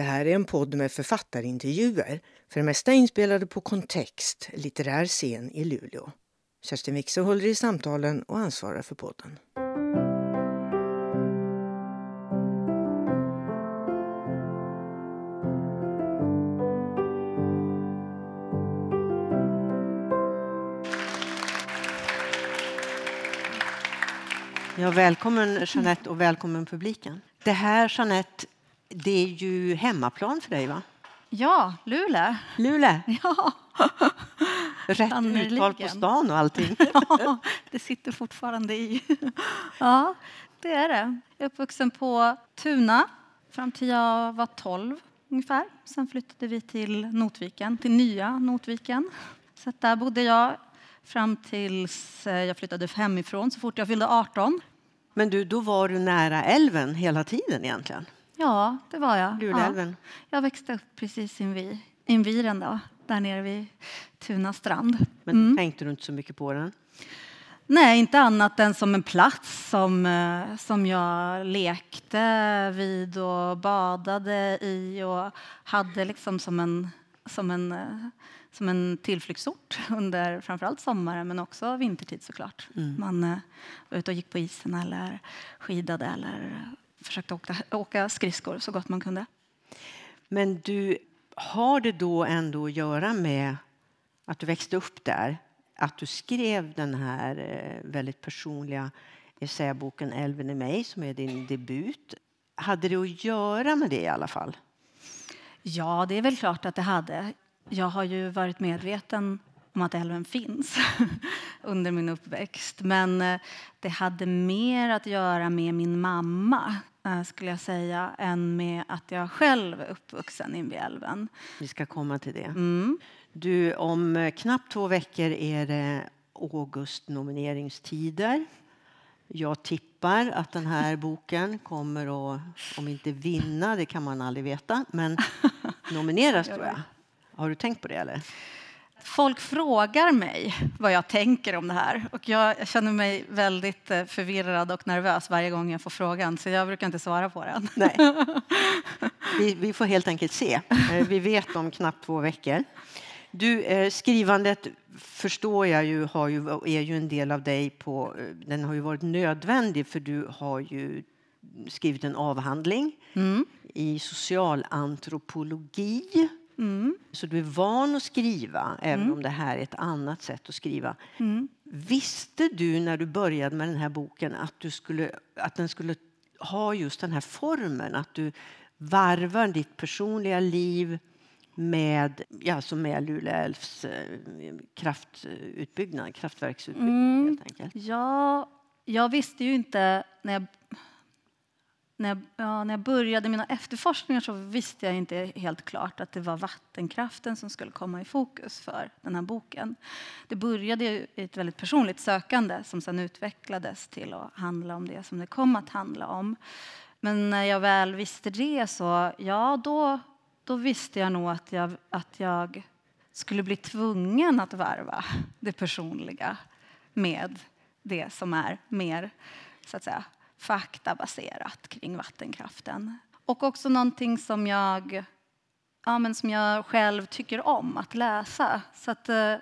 Det här är en podd med författarintervjuer, för det mesta inspelade på Kontext, litterär scen i Luleå. Kerstin Wikse håller i samtalen och ansvarar för podden. Ja, välkommen Jeanette och välkommen publiken. Det här Jeanette, det är ju hemmaplan för dig va? Ja, Luleå. Luleå? Ja. Rätt uttal på stan och allting. ja, det sitter fortfarande i. ja, det är det. Jag är uppvuxen på Tuna fram till jag var 12 ungefär. Sen flyttade vi till Notviken, till nya Notviken. Så där bodde jag fram tills eh, jag flyttade hemifrån så fort jag fyllde 18. Men du, då var du nära älven hela tiden egentligen? Ja, det var jag. Luleälven? Ja. Jag växte upp precis invid, invid den då, där nere vid Tuna strand. Men mm. tänkte du inte så mycket på den? Nej, inte annat än som en plats som, eh, som jag lekte vid och badade i och hade liksom som en, som en, eh, som en tillflyktsort under framförallt sommaren men också vintertid såklart. Mm. Man eh, var ute och gick på isen eller skidade eller försökte åka, åka skridskor så gott man kunde. Men du, har det då ändå att göra med att du växte upp där? Att du skrev den här eh, väldigt personliga essäboken Älven i mig som är din debut. Hade det att göra med det i alla fall? Ja, det är väl klart att det hade. Jag har ju varit medveten om att älven finns under min uppväxt. Men eh, det hade mer att göra med min mamma skulle jag säga, än med att jag själv är uppvuxen invid älven. Vi ska komma till det. Mm. Du, om eh, knappt två veckor är det August-nomineringstider. Jag tippar att den här boken kommer att, om inte vinna, det kan man aldrig veta, men nomineras tror jag. Har du tänkt på det eller? Folk frågar mig vad jag tänker om det här och jag känner mig väldigt eh, förvirrad och nervös varje gång jag får frågan så jag brukar inte svara på den. Nej. Vi, vi får helt enkelt se. Eh, vi vet om knappt två veckor. Du, eh, skrivandet förstår jag ju, ju, är ju en del av dig. På, den har ju varit nödvändig för du har ju skrivit en avhandling mm. i socialantropologi Mm. Så du är van att skriva, även mm. om det här är ett annat sätt att skriva. Mm. Visste du när du började med den här boken att, du skulle, att den skulle ha just den här formen? Att du varvar ditt personliga liv med, ja, som med Luleälvs eh, kraftutbyggnad, kraftverksutbyggnad mm. helt enkelt? Ja, jag visste ju inte när jag när jag, ja, när jag började mina efterforskningar så visste jag inte helt klart att det var vattenkraften som skulle komma i fokus för den här boken. Det började i ett väldigt personligt sökande som sen utvecklades till att handla om det som det kom att handla om. Men när jag väl visste det så, ja då, då visste jag nog att jag, att jag skulle bli tvungen att varva det personliga med det som är mer så att säga, faktabaserat kring vattenkraften. Och också någonting som jag, ja, men som jag själv tycker om att läsa. Så att, eh,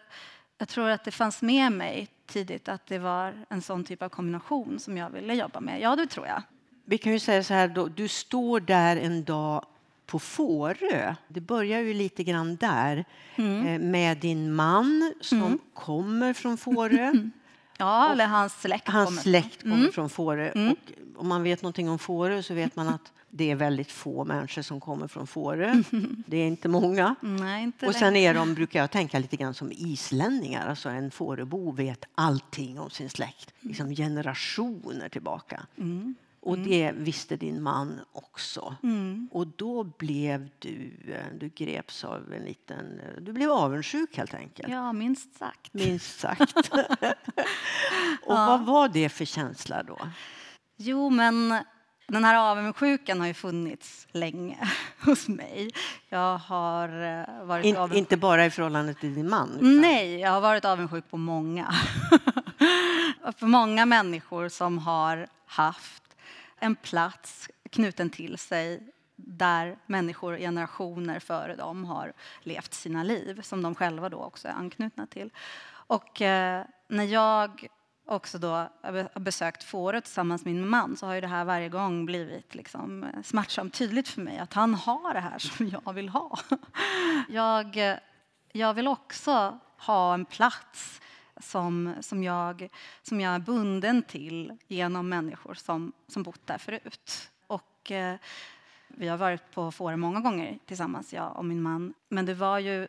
jag tror att det fanns med mig tidigt att det var en sån typ av kombination som jag ville jobba med. Ja, det tror jag. Vi kan ju säga så här, då, du står där en dag på Fårö. Det börjar ju lite grann där mm. Eh, med din man som mm. kommer från Fårö. Ja, eller hans släkt hans kommer, släkt kommer mm. från Fårö. Mm. Och om man vet någonting om Fårö så vet man att det är väldigt få människor som kommer från Fårö. Det är inte många. Nej, inte och sen är de, brukar jag tänka lite grann som islänningar. Alltså en Fåröbo vet allting om sin släkt, liksom generationer tillbaka. Och mm. det visste din man också. Mm. Och då blev du, du greps av en liten, du blev avundsjuk helt enkelt. Ja, minst sagt. Minst sagt. och ja. vad var det för känsla då? Jo, men den här avundsjukan har ju funnits länge hos mig. Jag har eh, varit In, avundsjuk. Inte bara i förhållande till din man? Utan... Nej, jag har varit avundsjuk på många. på många människor som har haft en plats knuten till sig där människor generationer före dem har levt sina liv som de själva då också är anknutna till. Och eh, när jag också då har besökt Fårö tillsammans med min man så har ju det här varje gång blivit liksom eh, smärtsamt tydligt för mig att han har det här som jag vill ha. Jag, eh, jag vill också ha en plats som, som, jag, som jag är bunden till genom människor som, som bott där förut. Och, eh, vi har varit på Fårö många gånger tillsammans, jag och min man. Men det var ju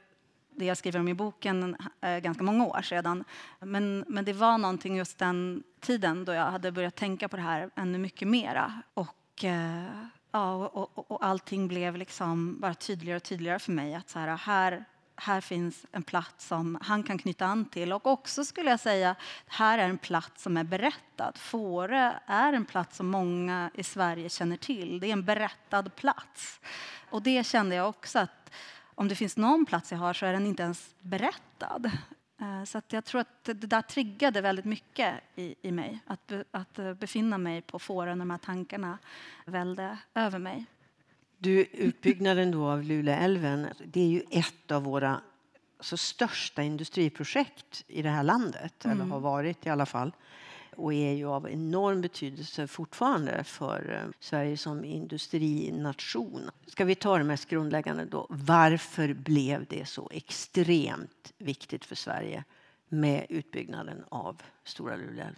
det jag skriver om i boken eh, ganska många år sedan. Men, men det var någonting just den tiden då jag hade börjat tänka på det här ännu mycket mera. Och, eh, ja, och, och, och allting blev liksom bara tydligare och tydligare för mig. Att så här, här, här finns en plats som han kan knyta an till. Och också skulle jag säga, här är en plats som är berättad. Fårö är en plats som många i Sverige känner till. Det är en berättad plats. Och det kände jag också att om det finns någon plats jag har så är den inte ens berättad. Eh, så jag tror att det där triggade väldigt mycket i, i mig. Att, be, att eh, befinna mig på Fårö när de här tankarna välde över mig. Du, utbyggnaden då av Luleälven, det är ju ett av våra alltså, största industriprojekt i det här landet, mm. eller har varit i alla fall och är ju av enorm betydelse fortfarande för eh, Sverige som industrination. Ska vi ta det mest grundläggande då? Varför blev det så extremt viktigt för Sverige med utbyggnaden av Stora Luleälv?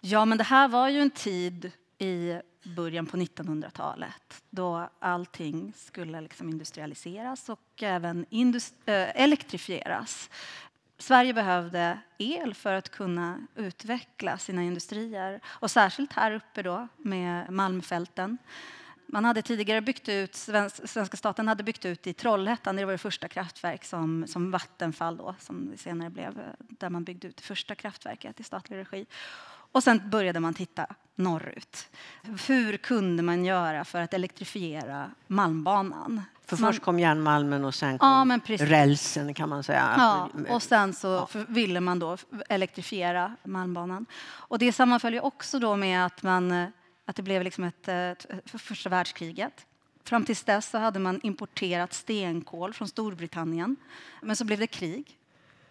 Ja, men det här var ju en tid i början på 1900-talet då allting skulle liksom industrialiseras och även industri eh, elektrifieras. Sverige behövde el för att kunna utveckla sina industrier och särskilt här uppe då med Malmfälten. Man hade tidigare byggt ut, svenska staten hade byggt ut i Trollhättan, det var det första kraftverk som, som Vattenfall då, som senare blev, eh, där man byggde ut det första kraftverket i statlig regi. Och sen började man titta norrut. Hur kunde man göra för att elektrifiera Malmbanan? För man, först kom järnmalmen och sen kom ja, rälsen kan man säga. Ja, och sen så ja. ville man då elektrifiera Malmbanan. Och det sammanföljer också då med att, man, att det blev liksom ett, ett, första världskriget. Fram till dess så hade man importerat stenkol från Storbritannien. Men så blev det krig.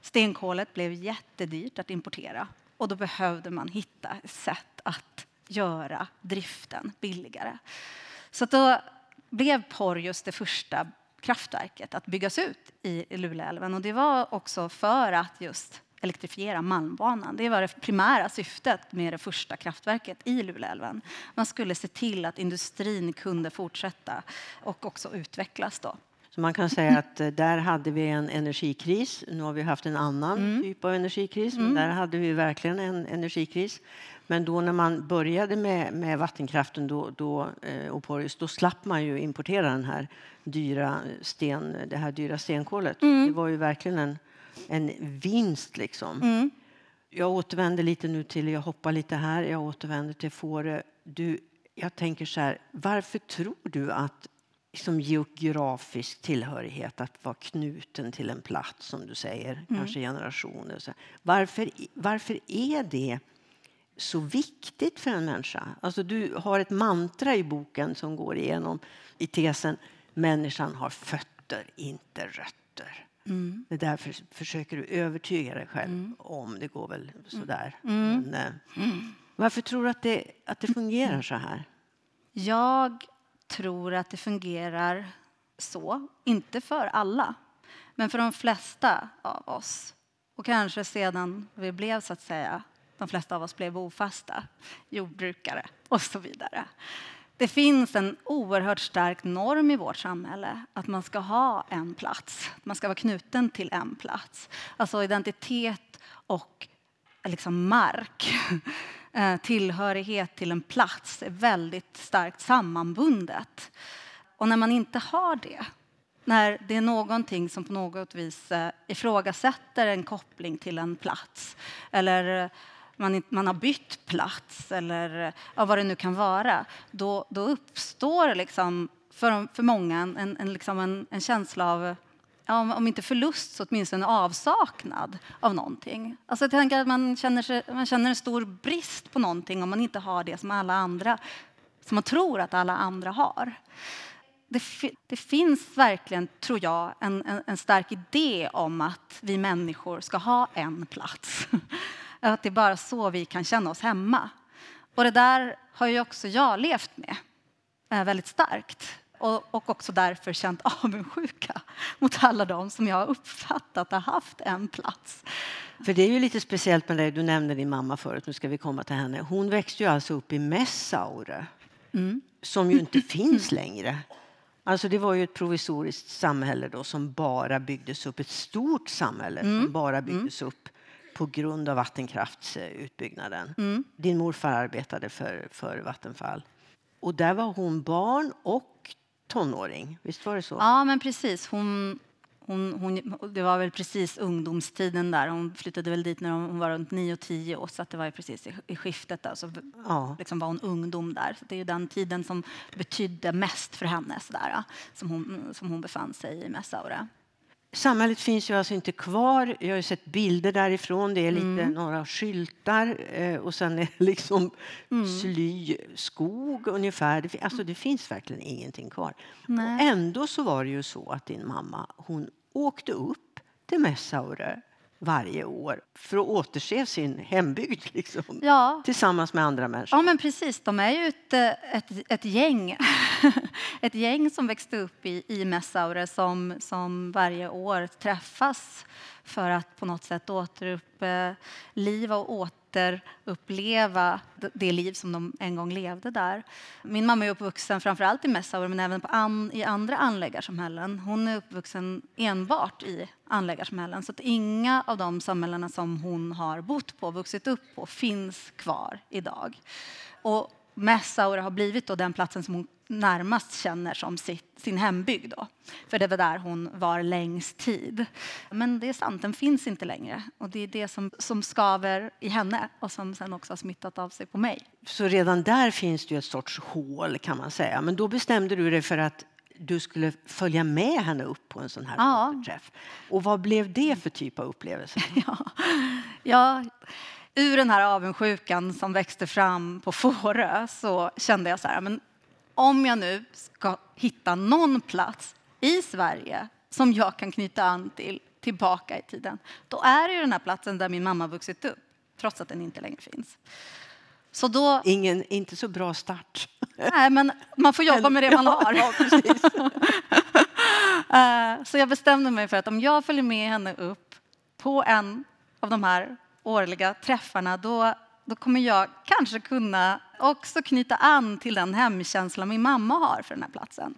Stenkolet blev jättedyrt att importera och då behövde man hitta ett sätt att göra driften billigare. Så då blev Porjus det första kraftverket att byggas ut i Luleälven. Och det var också för att just elektrifiera Malmbanan. Det var det primära syftet med det första kraftverket i Luleälven. Man skulle se till att industrin kunde fortsätta och också utvecklas. Då. Så man kan säga att eh, där hade vi en energikris. Nu har vi haft en annan mm. typ av energikris, men mm. där hade vi verkligen en energikris. Men då när man började med, med vattenkraften då, då, eh, och Porjus, då slapp man ju importera den här dyra sten, det här dyra stenkolet. Mm. Det var ju verkligen en, en vinst liksom. Mm. Jag återvänder lite nu till, jag hoppar lite här, jag återvänder till Fårö. Du, jag tänker så här, varför tror du att som geografisk tillhörighet, att vara knuten till en plats, som du säger, mm. kanske generationer. Varför, varför är det så viktigt för en människa? Alltså, du har ett mantra i boken som går igenom i tesen människan har fötter, inte rötter. Mm. Det därför försöker du övertyga dig själv mm. om. Det går väl sådär. Mm. Men, eh, mm. varför tror du att det, att det fungerar så här? Jag tror att det fungerar så. Inte för alla, men för de flesta av oss. Och kanske sedan vi blev, så att säga, de flesta av oss blev bofasta, jordbrukare och så vidare. Det finns en oerhört stark norm i vårt samhälle att man ska ha en plats. Man ska vara knuten till en plats. Alltså identitet och liksom mark Eh, tillhörighet till en plats är väldigt starkt sammanbundet. Och när man inte har det, när det är någonting som på något vis eh, ifrågasätter en koppling till en plats eller eh, man, man har bytt plats eller ja, vad det nu kan vara, då, då uppstår liksom för, för många en, en, liksom en, en känsla av om inte förlust så åtminstone avsaknad av någonting. Alltså jag tänker att man känner, sig, man känner en stor brist på någonting om man inte har det som alla andra, som man tror att alla andra har. det, det, finns verkligen, tror jag, en, en, en, stark idé om att vi människor ska ha en plats. Att det är bara så vi kan känna oss hemma. Och det där har ju också jag levt med eh, väldigt starkt. Och, och också därför känt avundsjuka mot alla de som jag har uppfattat har haft en plats. För det är ju lite speciellt med dig, du nämnde din mamma förut, nu ska vi komma till henne. Hon växte ju alltså upp i Messaure, mm. som ju inte finns längre. Alltså det var ju ett provisoriskt samhälle då som bara byggdes upp, ett stort samhälle mm. som bara byggdes mm. upp på grund av vattenkraftsutbyggnaden. Mm. Din morfar arbetade för, för Vattenfall. Och där var hon barn och tonåring, visst var det så? Ja, men precis. Hon, hon, hon, det var väl precis ungdomstiden där. Hon flyttade väl dit när hon var runt 9 och 10 år, så det var precis i, i skiftet. Där, så ja. liksom var hon ungdom där. Så det är den tiden som betydde mest för henne, så där, som, hon, som hon befann sig i Messaure. Samhället finns ju alltså inte kvar. Jag har sett bilder därifrån. Det är lite mm. några skyltar eh, och sen är det liksom mm. sly skog ungefär. Det, alltså det finns verkligen ingenting kvar. Och ändå så var det ju så att din mamma hon åkte upp till Messaure varje år för att återse sin hembygd liksom, ja. tillsammans med andra människor. Ja, men precis. De är ju ett, ett, ett gäng. ett gäng som växte upp i, i Messaure som, som varje år träffas för att på något sätt återuppliva och återuppleva det liv som de en gång levde där. Min mamma är uppvuxen framförallt i Messaure men även på an, i andra anläggarsamhällen. Hon är uppvuxen enbart i anläggarsamhällen så att inga av de samhällena som hon har bott på vuxit upp på finns kvar idag. Och Messaure har blivit då den platsen som hon närmast känner som sitt, sin hembygd. Då. För det var där hon var längst tid. Men det är sant, den finns inte längre. Och det är det som, som skaver i henne och som sen också har smittat av sig på mig. Så redan där finns det ju ett sorts hål kan man säga. Men då bestämde du dig för att du skulle följa med henne upp på en sån här ja. träff. Och vad blev det för typ av upplevelse? ja, ja, ur den här avundsjukan som växte fram på Fårö så kände jag så här, men om jag nu ska hitta någon plats i Sverige som jag kan knyta an till tillbaka i tiden, då är det ju den här platsen där min mamma vuxit upp, trots att den inte längre finns. Så då, Ingen, inte så bra start. Nej, men man får jobba med det man har. Ja, eh, så jag bestämde mig för att om jag följer med henne upp på en av de här årliga träffarna, då då kommer jag kanske kunna också knyta an till den hemkänsla min mamma har för den här platsen.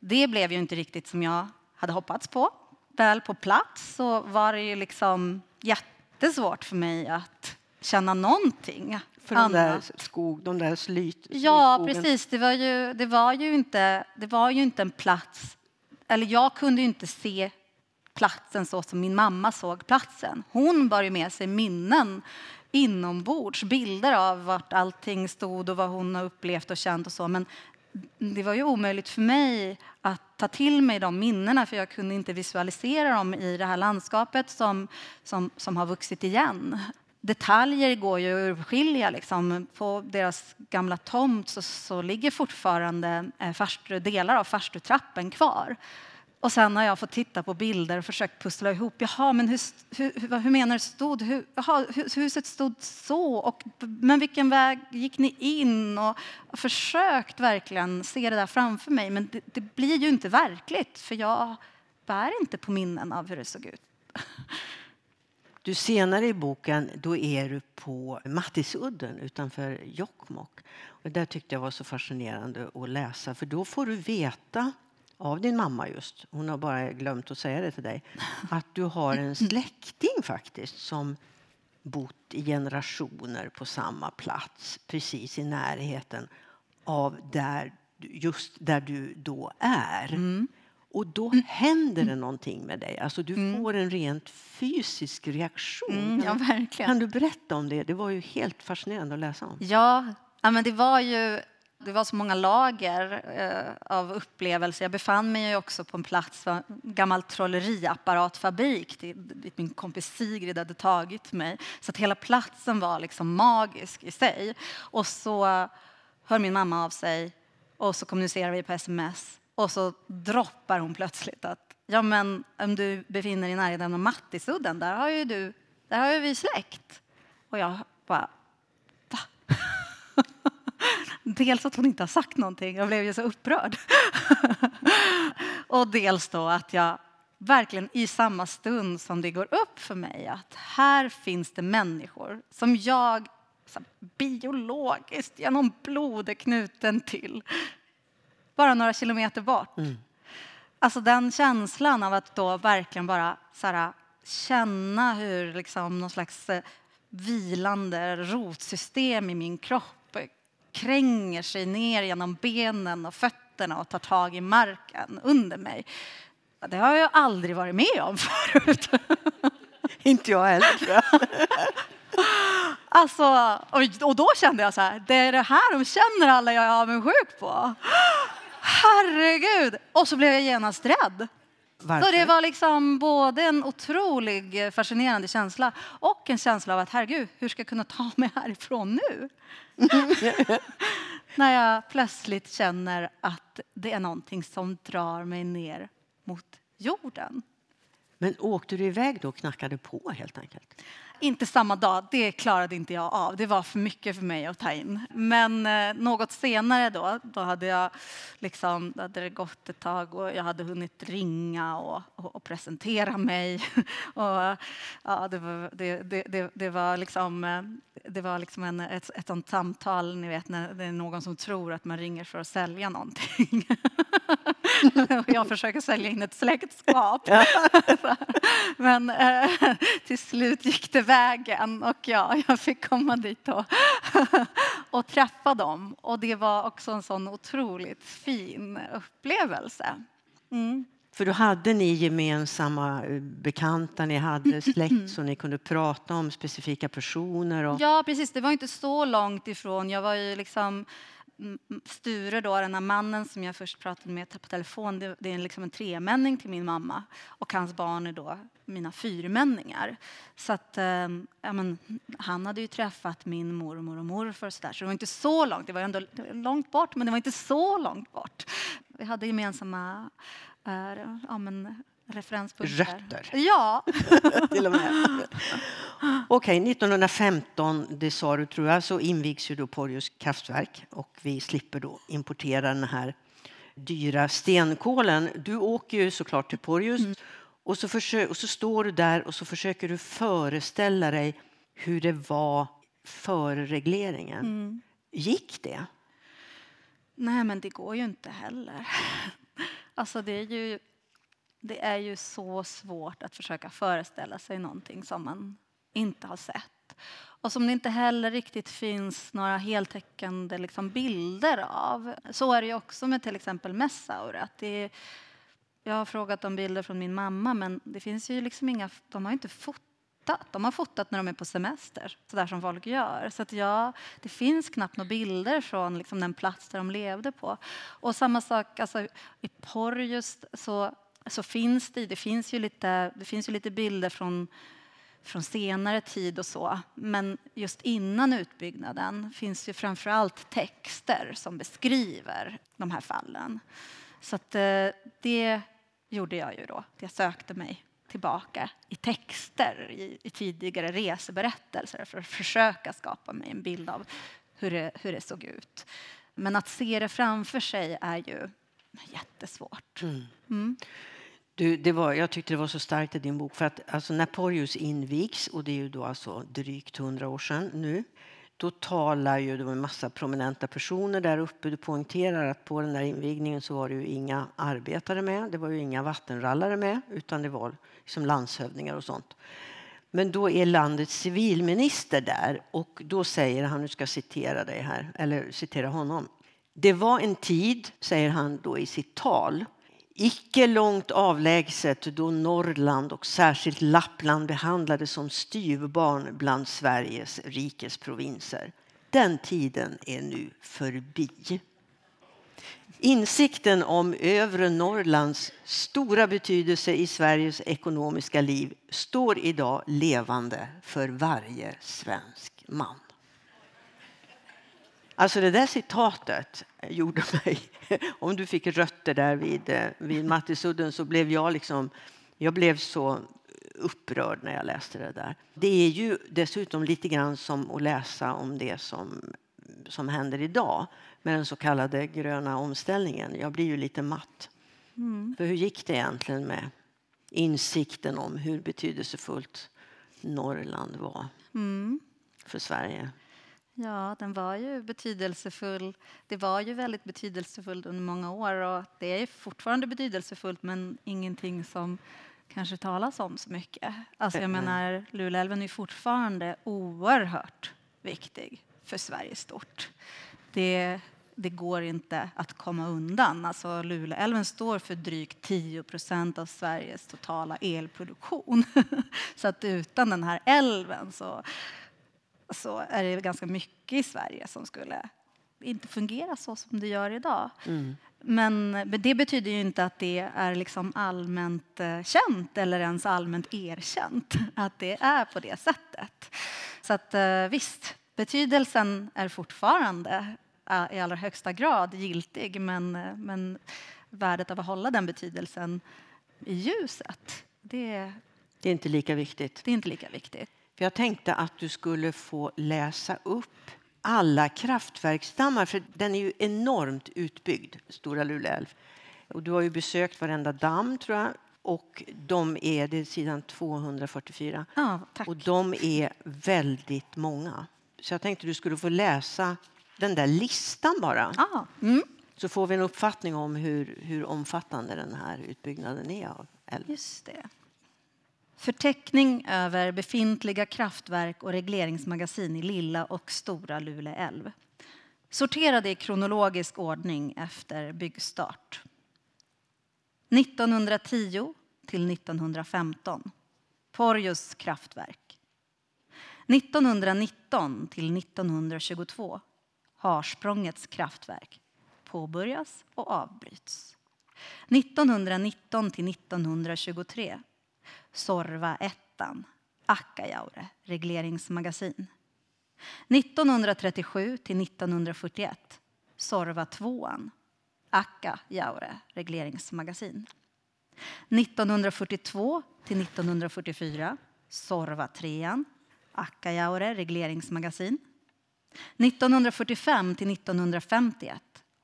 Det blev ju inte riktigt som jag hade hoppats på. Väl på plats så var det ju liksom jättesvårt för mig att känna någonting. För de där, skog, de där slyt, Ja, precis. Det var, ju, det, var ju inte, det var ju inte en plats... Eller jag kunde ju inte se platsen så som min mamma såg platsen. Hon bar ju med sig minnen inombords, bilder av vart allting stod och vad hon har upplevt och känt och så. Men det var ju omöjligt för mig att ta till mig de minnena för jag kunde inte visualisera dem i det här landskapet som, som, som har vuxit igen. Detaljer går ju att urskilja. Liksom. På deras gamla tomt så, så ligger fortfarande eh, farstu, delar av farstutrappen kvar. Och sen har jag fått titta på bilder och försökt pussla ihop. Jaha, men hur, hur, hur menar du stod? Hur, jaha, huset stod så. Och, men vilken väg gick ni in? Och, försökt verkligen se det där framför mig. Men det, det, blir ju inte verkligt för jag bär inte på minnen av hur det såg ut. Du senare i boken då är du på Mattisudden utanför Jokkmokk. Och där tyckte jag var så fascinerande att läsa för då får du veta av din mamma just, hon har bara glömt att säga det till dig, att du har en släkting faktiskt som bott i generationer på samma plats precis i närheten av där, just där du då är. Mm. Och då händer det någonting med dig. Alltså du mm. får en rent fysisk reaktion. Mm, ja, verkligen. Kan du berätta om det? Det var ju helt fascinerande att läsa om. Ja, ja men det var ju det var så många lager eh, av upplevelser. Jag befann mig också på en plats, en gammal trolleriapparatfabrik dit min kompis Sigrid hade tagit mig. Så att hela platsen var liksom magisk i sig. Och så hör min mamma av sig och så kommunicerar vi på sms. Och så droppar hon plötsligt att ja, men om du befinner dig i närheten av Mattisudden, där har ju du, där har ju vi släkt. Och jag bara, va? Dels att hon inte har sagt någonting, jag blev ju så upprörd. och dels då att jag verkligen i samma stund som det går upp för mig att här finns det människor som jag biologiskt genom blod är knuten till. Bara några kilometer bort. Mm. Alltså den känslan av att då verkligen bara så här, känna hur liksom någon slags eh, vilande rotsystem i min kropp kränger sig ner genom benen och fötterna och tar tag i marken under mig. Det har jag aldrig varit med om förut. Inte jag heller. alltså, och, då kände jag så här, det är det här de känner alla jag är avundsjuk på. Herregud! Och så blev jag genast rädd. Varför? Så det var liksom både en otrolig fascinerande känsla och en känsla av att herregud, hur ska jag kunna ta mig härifrån nu? När jag plötsligt känner att det är någonting som drar mig ner mot jorden. Men åkte du iväg då och knackade på helt enkelt? Inte samma dag, det klarade inte jag av. Det var för mycket för mig att ta in. Men eh, något senare då, då hade jag liksom, då hade det gått ett tag och jag hade hunnit ringa och, och, och presentera mig. och, ja, det, var, det, det, det, var liksom, eh, det var liksom en, ett, ett sånt samtal, ni vet när det är någon som tror att man ringer för att sälja någonting. jag försöker sälja in ett släktskap. Men eh, till slut gick det vägen och ja, jag fick komma dit och, och träffa dem. Och det var också en sån otroligt fin upplevelse. Mm. För då hade ni gemensamma eh, bekanta, ni hade släkt så ni kunde prata om specifika personer? Och... Ja, precis. Det var inte så långt ifrån. Jag var ju liksom Mm, mm, Sture, då, den här mannen som jag först pratade med på telefon, det, det är liksom en tremänning till min mamma och hans barn är då mina fyrmänningar. Så att, eh, ja, men, han hade ju träffat min mormor och morfar så, där, så det var inte så långt. Det var ändå långt bort, men det var inte så långt bort. Vi hade gemensamma eh, ja, men, referenspunkter. Rötter? Ja. Till och med. Okej, okay, 1915, det sa du tror jag, så invigs ju då Porjus kraftverk och vi slipper då importera den här dyra stenkolen. Du åker ju såklart till Porjus mm. och, så och så står du där och så försöker du föreställa dig hur det var före regleringen. Mm. Gick det? Nej, men det går ju inte heller. Alltså det är ju det är ju så svårt att försöka föreställa sig någonting som man inte har sett. Och som det inte heller riktigt finns några heltäckande liksom bilder av. Så är det ju också med till exempel Messaur. Att jag har frågat om bilder från min mamma, men det finns ju liksom inga, de har inte fotat. De har fotat när de är på semester, så där som folk gör. Så att ja, det finns knappt några bilder från liksom den plats där de levde på. Och samma sak alltså, i Porjus så så finns det, det finns ju lite, det finns ju lite bilder från, från senare tid och så. Men just innan utbyggnaden finns ju framför allt texter som beskriver de här fallen. Så att, eh, det gjorde jag ju då. Jag sökte mig tillbaka i texter i, i tidigare reseberättelser för att försöka skapa mig en bild av hur det, hur det såg ut. Men att se det framför sig är ju jättesvårt. Mm. Mm. Du, det var, jag tyckte det var så starkt i din bok för att alltså, när Porjus invigs, och det är ju då alltså drygt hundra år sedan nu, då talar ju de en massa prominenta personer där uppe. Du poängterar att på den där invigningen så var det ju inga arbetare med, det var ju inga vattenrallare med, utan det var liksom landshövdingar och sånt. Men då är landets civilminister där och då säger han, nu ska jag citera dig här, eller citera honom. Det var en tid, säger han då i sitt tal, icke långt avlägset då Norrland och särskilt Lappland behandlades som styvbarn bland Sveriges rikes provinser. Den tiden är nu förbi. Insikten om övre Norrlands stora betydelse i Sveriges ekonomiska liv står idag levande för varje svensk man. Alltså det där citatet gjorde mig... Om du fick rötter där vid, eh, vid Mattisudden så blev jag liksom... Jag blev så upprörd när jag läste det där. Det är ju dessutom lite grann som att läsa om det som, som händer idag med den så kallade gröna omställningen. Jag blir ju lite matt. Mm. För hur gick det egentligen med insikten om hur betydelsefullt Norrland var mm. för Sverige? Ja, den var ju betydelsefull. Det var ju väldigt betydelsefullt under många år och det är fortfarande betydelsefullt men ingenting som kanske talas om så mycket. Alltså jag menar, Luleälven är fortfarande oerhört viktig för Sverige stort. Det, det går inte att komma undan. Alltså Luleälven står för drygt 10 procent av Sveriges totala elproduktion. så att utan den här älven så, så är det ganska mycket i Sverige som skulle inte fungera så som det gör idag. Mm. Men det betyder ju inte att det är liksom allmänt eh, känt eller ens allmänt erkänt att det är på det sättet. Så att eh, visst, betydelsen är fortfarande eh, i allra högsta grad giltig men, men värdet av att hålla den betydelsen i ljuset, det, det är inte lika viktigt. Det är inte lika viktigt. För jag tänkte att du skulle få läsa upp alla kraftverksdammar, för den är ju enormt utbyggd, Stora Lule älv. Och du har ju besökt varenda damm, tror jag. Och de är, det är sidan 244. Ja, och de är väldigt många. Så jag tänkte du skulle få läsa den där listan bara. Ja. Mm. Så får vi en uppfattning om hur, hur omfattande den här utbyggnaden är av älven. Just det. Förteckning över befintliga kraftverk och regleringsmagasin i Lilla och Stora Lule älv. Sorterade i kronologisk ordning efter byggstart. 1910 till 1915. Porjus kraftverk. 1919 till 1922. Harsprångets kraftverk. Påbörjas och avbryts. 1919 till 1923 Sorva ettan, Akkajaure, regleringsmagasin. 1937 till 1941, Sorva tvåan, Akkajaure, regleringsmagasin. 1942 till 1944, Sorva trean, Akkajaure, regleringsmagasin. 1945 till 1951,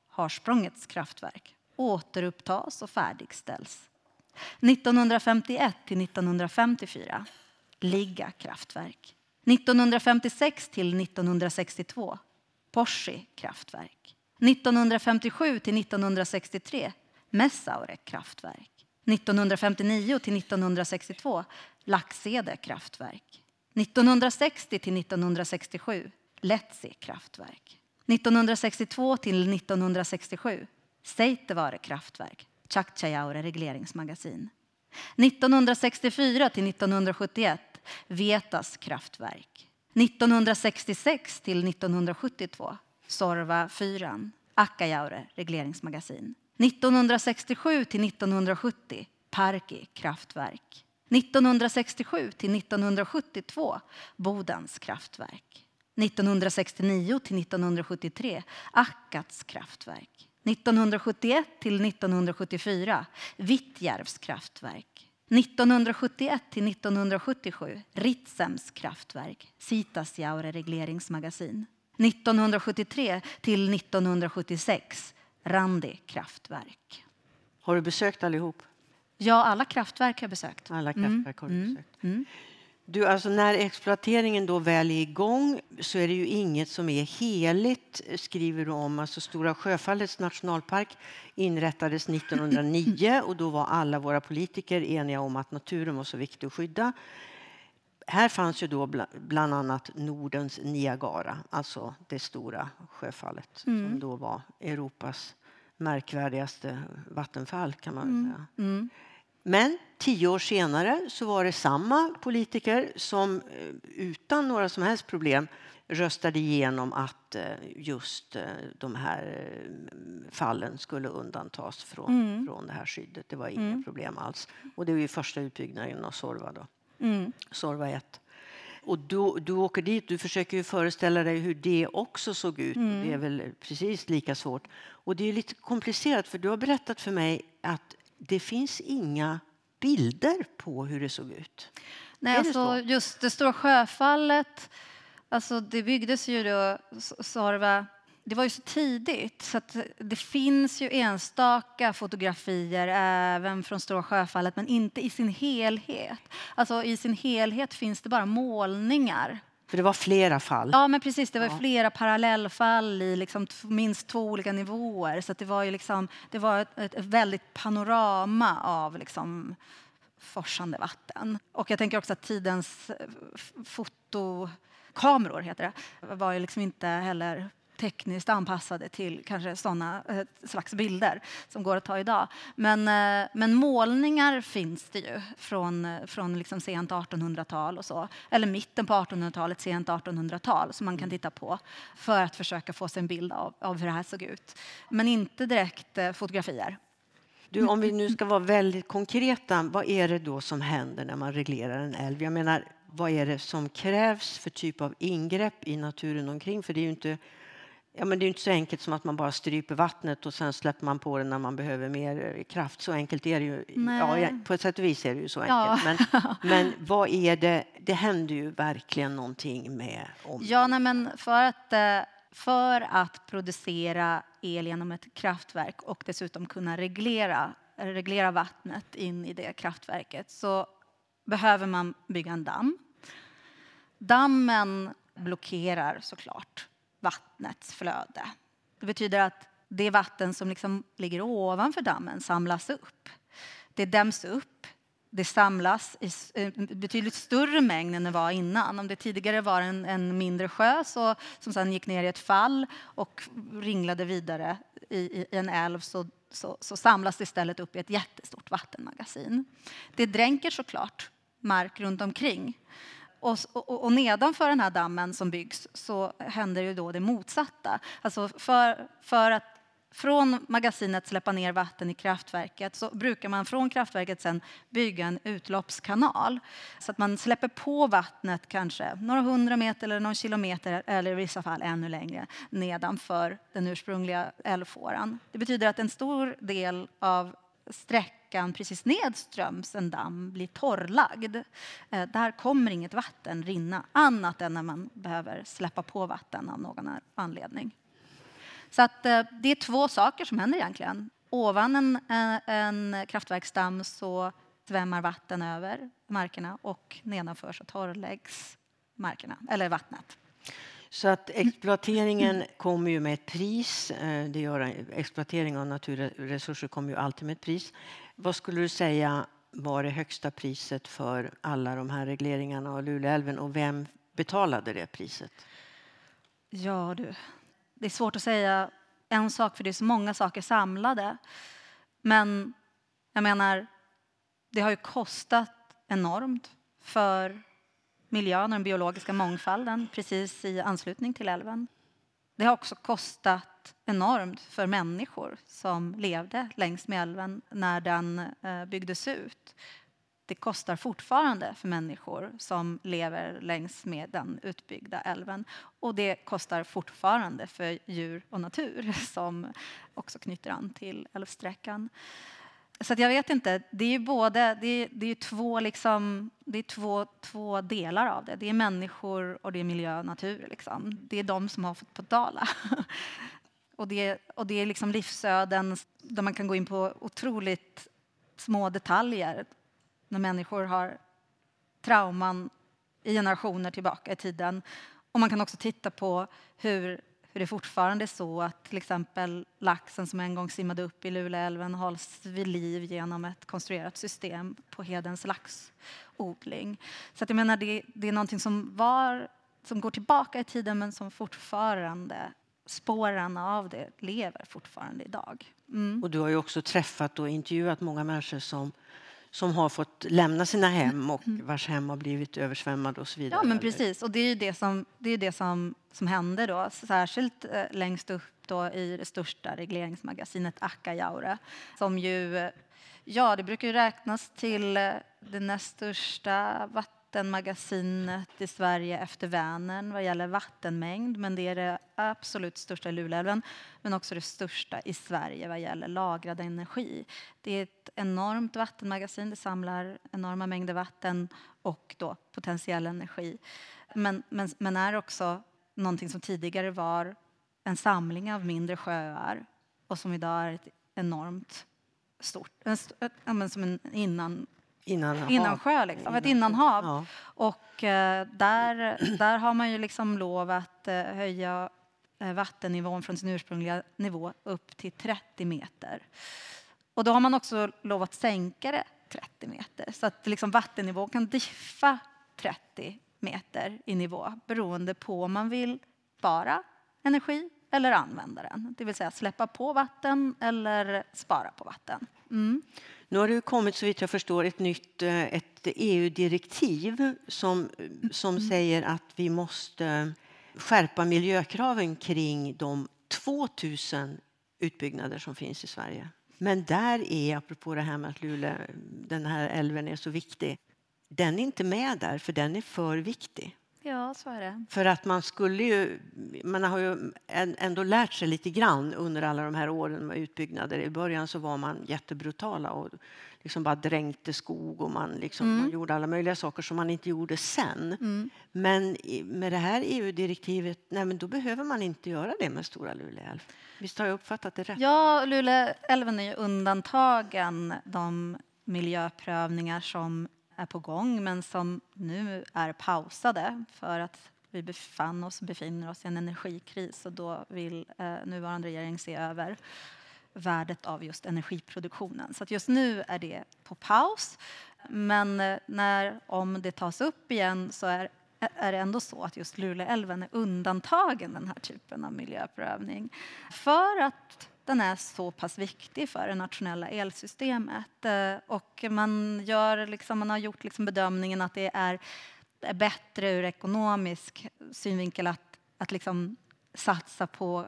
Harsprångets kraftverk, återupptas och färdigställs. 1951 till 1954 Ligga kraftverk. 1956 till 1962 Porsi kraftverk. 1957 till 1963 Messaure kraftverk. 1959 till 1962 Laxede kraftverk. 1960 till 1967 Letsi kraftverk. 1962 till 1967 Seitevare kraftverk. Tjaktjajaure regleringsmagasin. 1964 till 1971 Vetas kraftverk. 1966 till 1972 Sorva 4 Akkajaure regleringsmagasin. 1967 till 1970 Parki kraftverk. 1967 till 1972 Bodens kraftverk. 1969 till 1973 Akkats kraftverk. 1971 till 1974 Vittjärvs kraftverk. 1971 till 1977 Ritsems kraftverk, Sitasjaure regleringsmagasin. 1973 till 1976 Randi kraftverk. Har du besökt allihop? Ja, alla kraftverk har jag besökt. Alla kraftverk har du mm. besökt. Mm. Du, alltså när exploateringen då väl är igång så är det ju inget som är heligt, skriver du om. Alltså Stora Sjöfallets nationalpark inrättades 1909 och då var alla våra politiker eniga om att naturen var så viktig att skydda. Här fanns ju då bland annat Nordens Niagara, alltså det stora sjöfallet mm. som då var Europas märkvärdigaste vattenfall kan man mm. säga. Mm. Men tio år senare så var det samma politiker som eh, utan några som helst problem röstade igenom att eh, just eh, de här fallen skulle undantas från, mm. från det här skyddet. Det var inga mm. problem alls. Och det var ju första utbyggnaden av Sorva. Då. Mm. Sorva 1. Och du, du åker dit, du försöker ju föreställa dig hur det också såg ut. Det är väl precis lika svårt. Och det är lite komplicerat för du har berättat för mig att det finns inga bilder på hur det såg ut. Nej, det alltså, så? just det stora sjöfallet, alltså det byggdes ju då, Sorva, det var ju så tidigt så det finns ju enstaka fotografier även från Stora sjöfallet men inte i sin helhet. Alltså i sin helhet finns det bara målningar. För det var flera fall. Ja, men precis. Det var Ja. flera parallellfall i liksom minst två olika nivåer. Så att det var ju liksom, det var ett, ett, väldigt panorama av liksom forsande vatten. Och jag tänker också att tidens eh, fotokameror, heter det, var ju liksom inte heller tekniskt anpassade till kanske sådana eh, slags bilder som går att ta idag. Men, eh, men målningar finns det ju från, eh, från liksom sent 1800-tal och så. Eller mitten på 1800-talet, sent 1800-tal som man kan titta på för att försöka få sig en bild av, av hur det här såg ut. Men inte direkt fotografier. Du, om vi nu ska vara väldigt konkreta, vad är det då som händer när man reglerar en älv? Jag menar, vad är det som krävs för typ av ingrepp i naturen omkring? För det är ju inte, ja, men det är inte så enkelt som att man bara stryper vattnet och sen släpper man på det när man behöver mer eh, kraft. Så enkelt är det ju. Nej. Ja, ja, på ett sätt och vis är det ju så Ja. enkelt. Men, men vad är det? Det händer ju verkligen någonting med om... Ja, nej, men för att, eh, för att producera el genom ett kraftverk och dessutom kunna reglera, reglera vattnet in i det kraftverket så behöver man bygga en damm. Dammen blockerar såklart vattnets flöde. Det betyder att det vatten som liksom ligger ovanför dammen samlas upp. Det däms upp det samlas i eh, betydligt större mängd än det var innan. Om det tidigare var en, en mindre sjö så, som sedan gick ner i ett fall och ringlade vidare i, i en älv så, så, så samlas det istället upp i ett jättestort vattenmagasin. Det dränker såklart mark runt omkring. Och, och, och nedanför den här dammen som byggs så händer ju då det motsatta. Alltså för, för att från magasinet släppa ner vatten i kraftverket så brukar man från kraftverket sen bygga en utloppskanal så att man släpper på vattnet kanske några hundra meter eller någon kilometer eller i vissa fall ännu längre nedanför den ursprungliga älvfåran. Det betyder att en stor del av sträckan precis nedströms en damm blir torrlagd. Eh, där kommer inget vatten rinna annat än när man behöver släppa på vatten av någon anledning. Så att, eh, det är två saker som händer egentligen. Ovan en, eh, en, kraftverksdamm så svämmar vatten över markerna och nedanför så torrläggs markerna, eller vattnet. Så att exploateringen kommer ju med ett pris. Det gör, exploatering av naturresurser kommer ju alltid med ett pris. Vad skulle du säga var det högsta priset för alla de här regleringarna av Luleälven och vem betalade det priset? Ja du, det är svårt att säga en sak för det är så många saker samlade. Men jag menar, det har ju kostat enormt för miljön och den biologiska mångfalden precis i anslutning till älven. Det har också kostat enormt för människor som levde längs med älven när den eh, byggdes ut. Det kostar fortfarande för människor som lever längs med den utbyggda älven. Och det kostar fortfarande för djur och natur som också knyter an till älvsträckan. Så att jag vet inte, det är ju både, det är, det är två, liksom, det är två, två delar av det. Det är människor och det är miljö och natur. Liksom. Det är de som har fått betala. Och det, och det är liksom livsöden där man kan gå in på otroligt små detaljer när människor har trauman i generationer tillbaka i tiden. Och man kan också titta på hur, hur det fortfarande är så att till exempel laxen som en gång simmade upp i Luleälven hålls vid liv genom ett konstruerat system på Hedens laxodling. Så att jag menar, det, det är någonting som, var, som går tillbaka i tiden men som fortfarande, spåren av det lever fortfarande idag. Mm. Och du har ju också träffat och intervjuat många människor som, som har fått lämna sina hem och vars hem har blivit översvämmade och så vidare. Ja, men precis. Och det är ju det som, det är det som, som händer då, särskilt eh, längst upp då i det största regleringsmagasinet Akkajaure, som ju, ja, det brukar ju räknas till det näst största vattenmagasinet i Sverige efter Vänern vad gäller vattenmängd, men det är det absolut största i Luleälven, men också det största i Sverige vad gäller lagrad energi. Det är ett enormt vattenmagasin, det samlar enorma mängder vatten och då potentiell energi. Men, men, men är också någonting som tidigare var en samling av mindre sjöar och som idag är ett enormt stort, en, som en innan Innan, Innansjö, liksom, innan. ett innanhav. Ja. Och eh, där, där har man ju liksom lov att eh, höja eh, vattennivån från sin ursprungliga nivå upp till 30 meter. Och då har man också lov att sänka det 30 meter så att liksom vattennivån kan diffa 30 meter i nivå beroende på om man vill spara energi eller använda den. Det vill säga släppa på vatten eller spara på vatten. Mm. Nu har det kommit, så vitt jag förstår, ett nytt eh, ett EU-direktiv som, som mm. säger att vi måste skärpa miljökraven kring de 2000 utbyggnader som finns i Sverige. Men där är, apropå det här med att Luleå, den här älven är så viktig, den är inte med där för den är för viktig. Ja, så är det. För att man skulle ju, man har ju ändå lärt sig lite grann under alla de här åren med utbyggnader. I början så var man jättebrutala och liksom bara dränkte skog och man, liksom, mm. man gjorde alla möjliga saker som man inte gjorde sen. Mm. Men med det här EU-direktivet, nej men då behöver man inte göra det med Stora Luleälv. Visst har jag uppfattat det rätt? Ja, Luleälven är ju undantagen de miljöprövningar som är på gång men som nu är pausade för att vi befann oss, befinner oss i en energikris och då vill eh, nuvarande regering se över värdet av just energiproduktionen. Så att just nu är det på paus. Men eh, när, om det tas upp igen så är, är det ändå så att just Luleälven är undantagen den här typen av miljöprövning. För att den är så pass viktig för det nationella elsystemet. Eh, och man, gör liksom, man har gjort liksom bedömningen att det är bättre ur ekonomisk synvinkel att, att liksom satsa på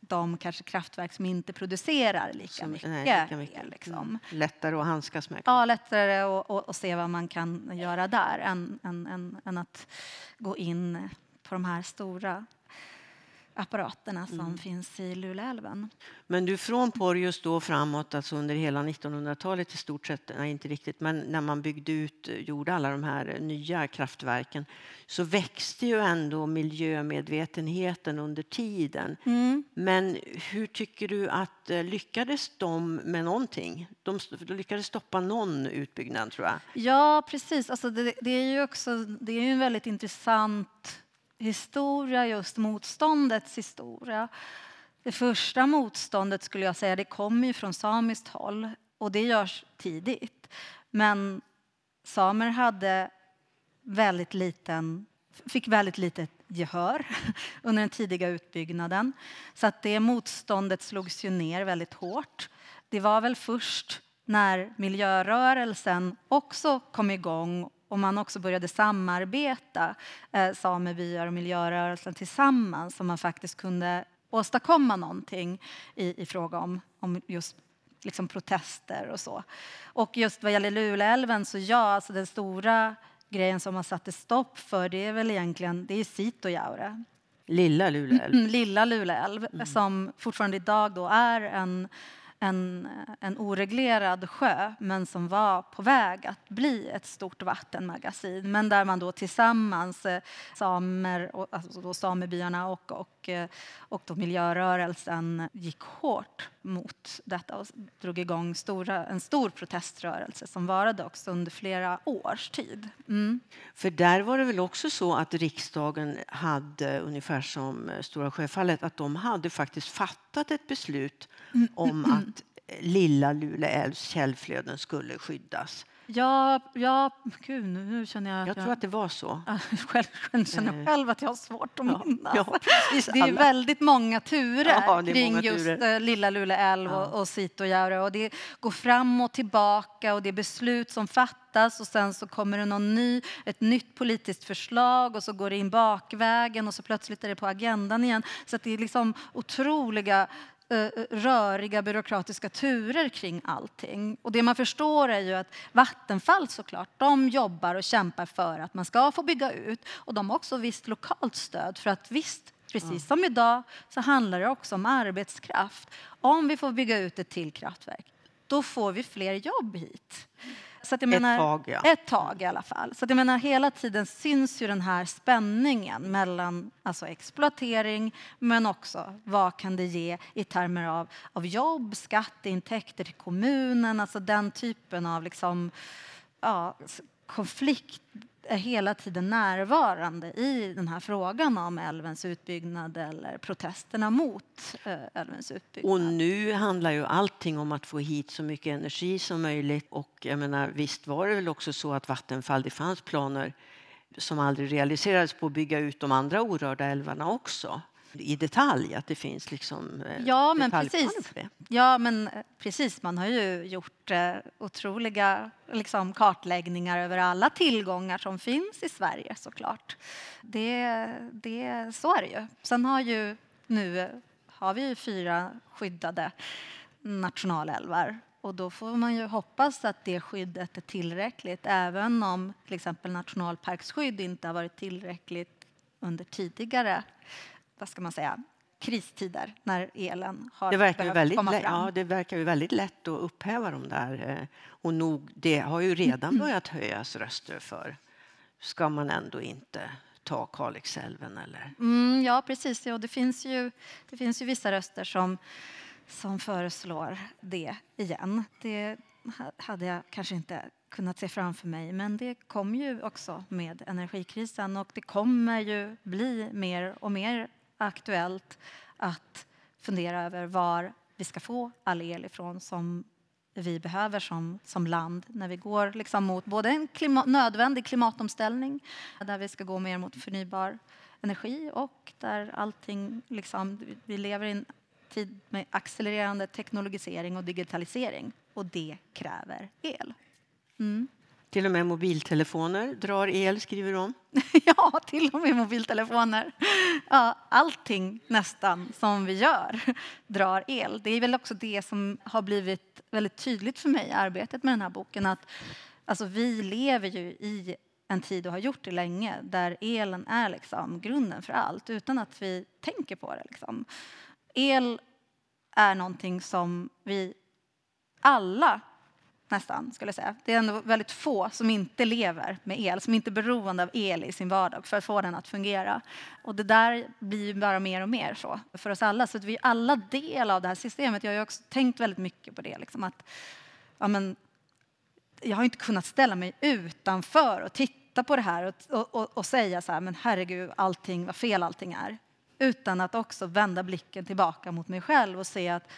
de kanske kraftverk som inte producerar lika som, mycket. Nej, lika mycket. Liksom. Mm. Lättare att handskas med. Ja, lättare att se vad man kan göra där än, än, än, än att gå in på de här stora apparaterna som mm. finns i Luleälven. Men du, från Porjus då framåt, alltså under hela 1900-talet i stort sett, nej inte riktigt, men när man byggde ut, gjorde alla de här nya kraftverken, så växte ju ändå miljömedvetenheten under tiden. Mm. Men hur tycker du att eh, lyckades de med någonting? De, de lyckades stoppa någon utbyggnad tror jag. Ja, precis. Alltså det, det är ju också det är en väldigt intressant historia, just motståndets historia. Det första motståndet skulle jag säga, det kommer ju från samiskt håll och det görs tidigt. Men samer hade väldigt liten, fick väldigt litet gehör under den tidiga utbyggnaden. Så att det motståndet slogs ju ner väldigt hårt. Det var väl först när miljörörelsen också kom igång och man också började samarbeta, eh, samebyar och miljörörelsen tillsammans, så man faktiskt kunde åstadkomma någonting i, i fråga om, om just liksom protester och så. Och just vad gäller Luleälven så ja, alltså den stora grejen som man satte stopp för det är väl egentligen det är Sitojaure. Lilla Luleälv. Lilla Luleälv mm. som fortfarande idag då är en en, en oreglerad sjö men som var på väg att bli ett stort vattenmagasin. Men där man då tillsammans, eh, samer, alltså då samebyarna och, och, eh, och då miljörörelsen gick hårt mot detta och drog igång stora, en stor proteströrelse som varade också under flera års tid. Mm. För där var det väl också så att riksdagen hade, ungefär som Stora Sjöfallet, att de hade faktiskt fattat ett beslut om att Lilla Lule älvs källflöden skulle skyddas. Ja, ja gud, nu känner jag... Jag, jag tror att det var så. själv känner jag själv att jag har svårt att minnas. Ja, det är väldigt många turer ja, kring många just turer. Eh, Lilla Lule älv ja. och, och Sitojaure. Och det går fram och tillbaka och det är beslut som fattas och sen så kommer det någon ny, ett nytt politiskt förslag och så går det in bakvägen och så plötsligt är det på agendan igen. Så det är liksom otroliga eh, röriga byråkratiska turer kring allting. Och det man förstår är ju att Vattenfall såklart, de jobbar och kämpar för att man ska få bygga ut. Och de har också visst lokalt stöd för att visst, precis som idag, så handlar det också om arbetskraft. Om vi får bygga ut ett till kraftverk, då får vi fler jobb hit. Så jag menar, ett tag, ja. Ett tag i alla fall. Så jag menar, hela tiden syns ju den här spänningen mellan alltså exploatering men också vad kan det ge i termer av, av jobb, skatteintäkter till kommunen, alltså den typen av liksom, ja, konflikt är hela tiden närvarande i den här frågan om älvens utbyggnad eller protesterna mot eh, älvens utbyggnad. Och nu handlar ju allting om att få hit så mycket energi som möjligt. Och jag menar, visst var det väl också så att Vattenfall, det fanns planer som aldrig realiserades på att bygga ut de andra orörda älvarna också i detalj, att det finns liksom eh, ja, men precis. Ja, men eh, precis. Man har ju gjort eh, otroliga liksom, kartläggningar över alla tillgångar som finns i Sverige såklart. Det, det, så är det ju. Sen har ju nu har vi ju fyra skyddade nationalälvar och då får man ju hoppas att det skyddet är tillräckligt även om till exempel nationalparksskydd inte har varit tillräckligt under tidigare vad ska man säga, kristider när elen har det verkar väldigt komma fram. Ja, det verkar ju väldigt lätt att upphäva de där. Eh, och nog, det har ju redan börjat höjas röster för. Ska man ändå inte ta Kalixälven eller? Mm, ja, precis. Ja, det, finns ju, det finns ju vissa röster som, som föreslår det igen. Det hade jag kanske inte kunnat se framför mig. Men det kom ju också med energikrisen och det kommer ju bli mer och mer aktuellt att fundera över var vi ska få all el ifrån som vi behöver som, som land när vi går liksom mot både en klimat, nödvändig klimatomställning där vi ska gå mer mot förnybar energi och där allting liksom, vi lever i en tid med accelererande teknologisering och digitalisering och det kräver el. Mm. Till och med mobiltelefoner drar el, skriver de. ja, till och med mobiltelefoner. Ja, allting nästan som vi gör drar el. Det är väl också det som har blivit väldigt tydligt för mig i arbetet med den här boken. Att, alltså, vi lever ju i en tid och har gjort det länge där elen är liksom grunden för allt utan att vi tänker på det. Liksom. El är någonting som vi alla nästan, skulle jag säga. Det är ändå väldigt få som inte lever med el, som inte är beroende av el i sin vardag för att få den att fungera. Och det där blir bara mer och mer så för oss alla. Så att vi är alla del av det här systemet. Jag har också tänkt väldigt mycket på det. Liksom att, ja, men, jag har inte kunnat ställa mig utanför och titta på det här och, och, och säga så här, men herregud, allting, vad fel allting är. Utan att också vända blicken tillbaka mot mig själv och se att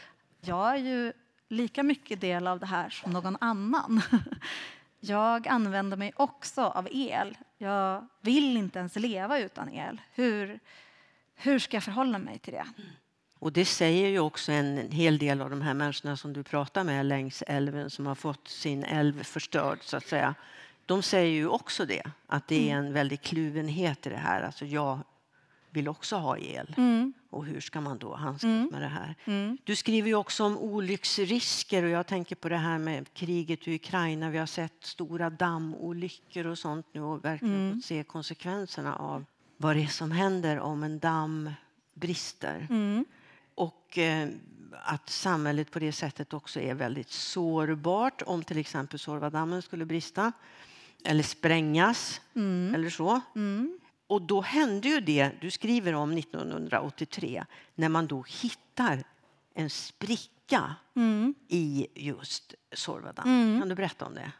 jag är ju lika mycket del av det här som någon annan. Jag använder mig också av el. Jag vill inte ens leva utan el. Hur, hur ska jag förhålla mig till det? Och det säger ju också en hel del av de här människorna som du pratar med längs älven som har fått sin älv förstörd så att säga. De säger ju också det, att det är mm. en väldig kluvenhet i det här. Alltså jag vill också ha el. Mm. Och hur ska man då handskas mm. med det här? Mm. Du skriver ju också om olycksrisker och jag tänker på det här med kriget i Ukraina. Vi har sett stora dammolyckor och sånt nu och verkligen mm. fått se konsekvenserna av vad det är som händer om en damm brister. Mm. Och eh, att samhället på det sättet också är väldigt sårbart om till exempel Suorvadammen skulle brista eller sprängas mm. eller så. Mm. Och då hände ju det du skriver om 1983 när man då hittar en spricka mm. i just Sorvadan. Mm. Kan du berätta om det?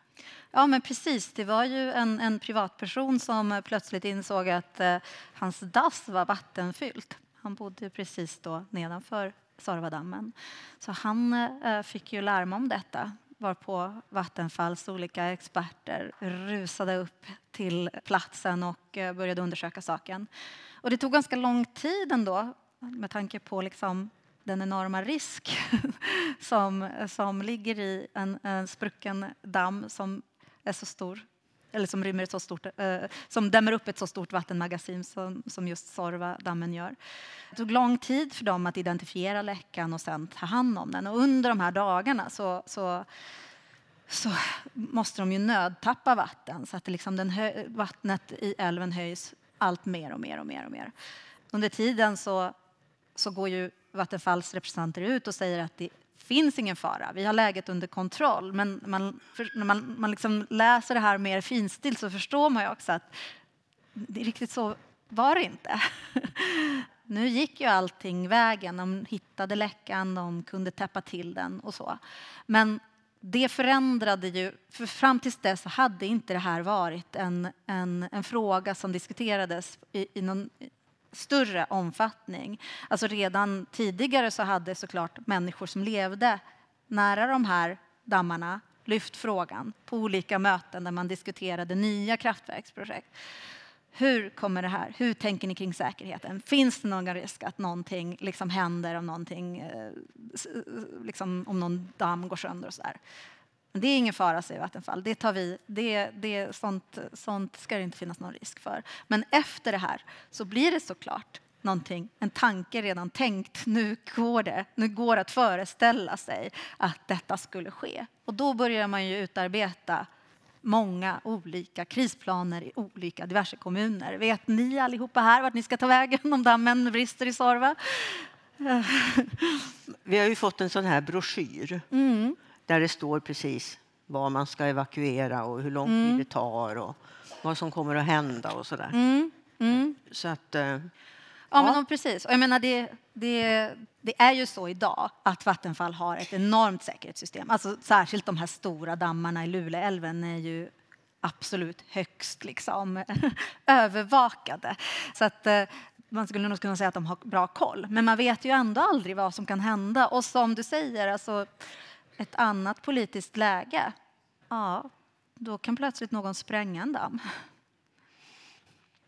Ja, men precis. Det var ju en, en privatperson som plötsligt insåg att eh, hans dass var vattenfyllt. Han bodde precis då nedanför Sorvadammen. Så han eh, fick ju larm om detta varpå Vattenfalls olika experter rusade upp till platsen och eh, började undersöka saken. Och det tog ganska lång tid ändå med tanke på liksom den enorma risk som, som ligger i en, en sprucken damm som är så stor eller som, rymmer ett så stort, eh, som dämmer upp ett så stort vattenmagasin som, som just Sorvadammen gör. Det tog lång tid för dem att identifiera läckan och sen ta hand om den. Och under de här dagarna så, så så måste de ju nödtappa vatten så att liksom den vattnet i älven höjs allt mer och mer och mer och mer. Under tiden så, så går ju Vattenfalls representanter ut och säger att det finns ingen fara, vi har läget under kontroll. Men man, när man, man liksom läser det här mer finstilt så förstår man ju också att det riktigt så var det inte. Nu gick ju allting vägen, de hittade läckan, de kunde täppa till den och så. Men det förändrade ju, för fram tills dess hade inte det här varit en, en, en fråga som diskuterades i, i någon större omfattning. Alltså redan tidigare så hade såklart människor som levde nära de här dammarna lyft frågan på olika möten där man diskuterade nya kraftverksprojekt. Hur kommer det här? Hur tänker ni kring säkerheten? Finns det någon risk att någonting liksom händer om, någonting, eh, liksom om någon damm går sönder och så där? Det är ingen fara, säger Vattenfall. Det tar vi. Det, det, sånt, sånt ska det inte finnas någon risk för. Men efter det här så blir det såklart någonting, en tanke redan tänkt. Nu går det. Nu går det att föreställa sig att detta skulle ske. Och då börjar man ju utarbeta många olika krisplaner i olika diverse kommuner. Vet ni allihopa här vart ni ska ta vägen om dammen brister i Sorva? Vi har ju fått en sån här broschyr mm. Där det står precis var man ska evakuera och hur lång tid mm. det tar och vad som kommer att hända och sådär. Mm. Mm. Så att, eh, Ja, men precis. Och jag menar, det, det, det är ju så idag att Vattenfall har ett enormt säkerhetssystem. Alltså, särskilt de här stora dammarna i Luleälven är ju absolut högst liksom, övervakade. Så att, eh, man skulle nog kunna säga att de har bra koll. Men man vet ju ändå aldrig vad som kan hända. Och som du säger, alltså, ett annat politiskt läge, ja, då kan plötsligt någon spränga en damm.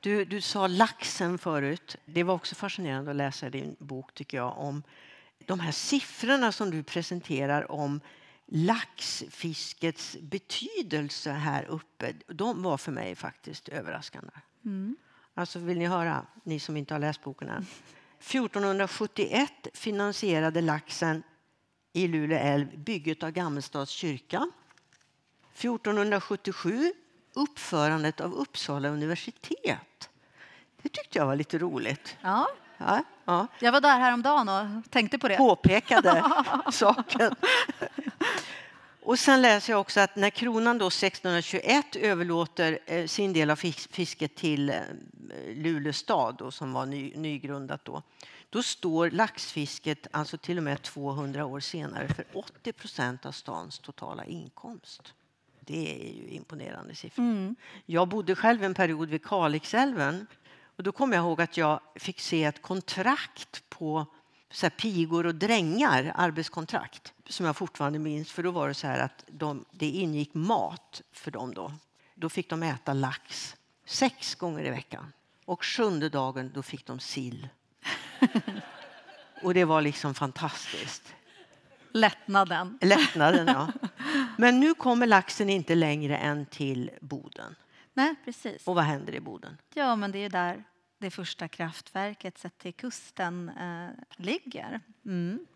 Du, du sa laxen förut. Det var också fascinerande att läsa din bok tycker jag om de här siffrorna som du presenterar om laxfiskets betydelse här uppe. De var för mig faktiskt överraskande. Mm. Alltså vill ni höra, ni som inte har läst boken än. 1471 finansierade laxen i Luleå älv bygget av Gammelstads kyrka. 1477 uppförandet av Uppsala universitet. Det tyckte jag var lite roligt. Ja. Ja, ja. Jag var där häromdagen och tänkte på det. Påpekade saken. Och sen läser jag också att när kronan då 1621 överlåter eh, sin del av fisket till eh, Luleå stad då, som var ny, nygrundat då, då står laxfisket alltså till och med 200 år senare för 80 procent av stans totala inkomst. Det är ju imponerande siffror. Mm. Jag bodde själv en period vid Kalixälven och då kommer jag ihåg att jag fick se ett kontrakt på så pigor och drängar, arbetskontrakt, som jag fortfarande minns. För då var det så här att de, det ingick mat för dem då. Då fick de äta lax sex gånger i veckan. Och sjunde dagen då fick de sill. och det var liksom fantastiskt. Lättnaden. Lättnaden, ja. Men nu kommer laxen inte längre än till Boden. Nej, precis. Och vad händer i Boden? Ja, men det är där det första kraftverket sett till kusten eh, ligger. Mm.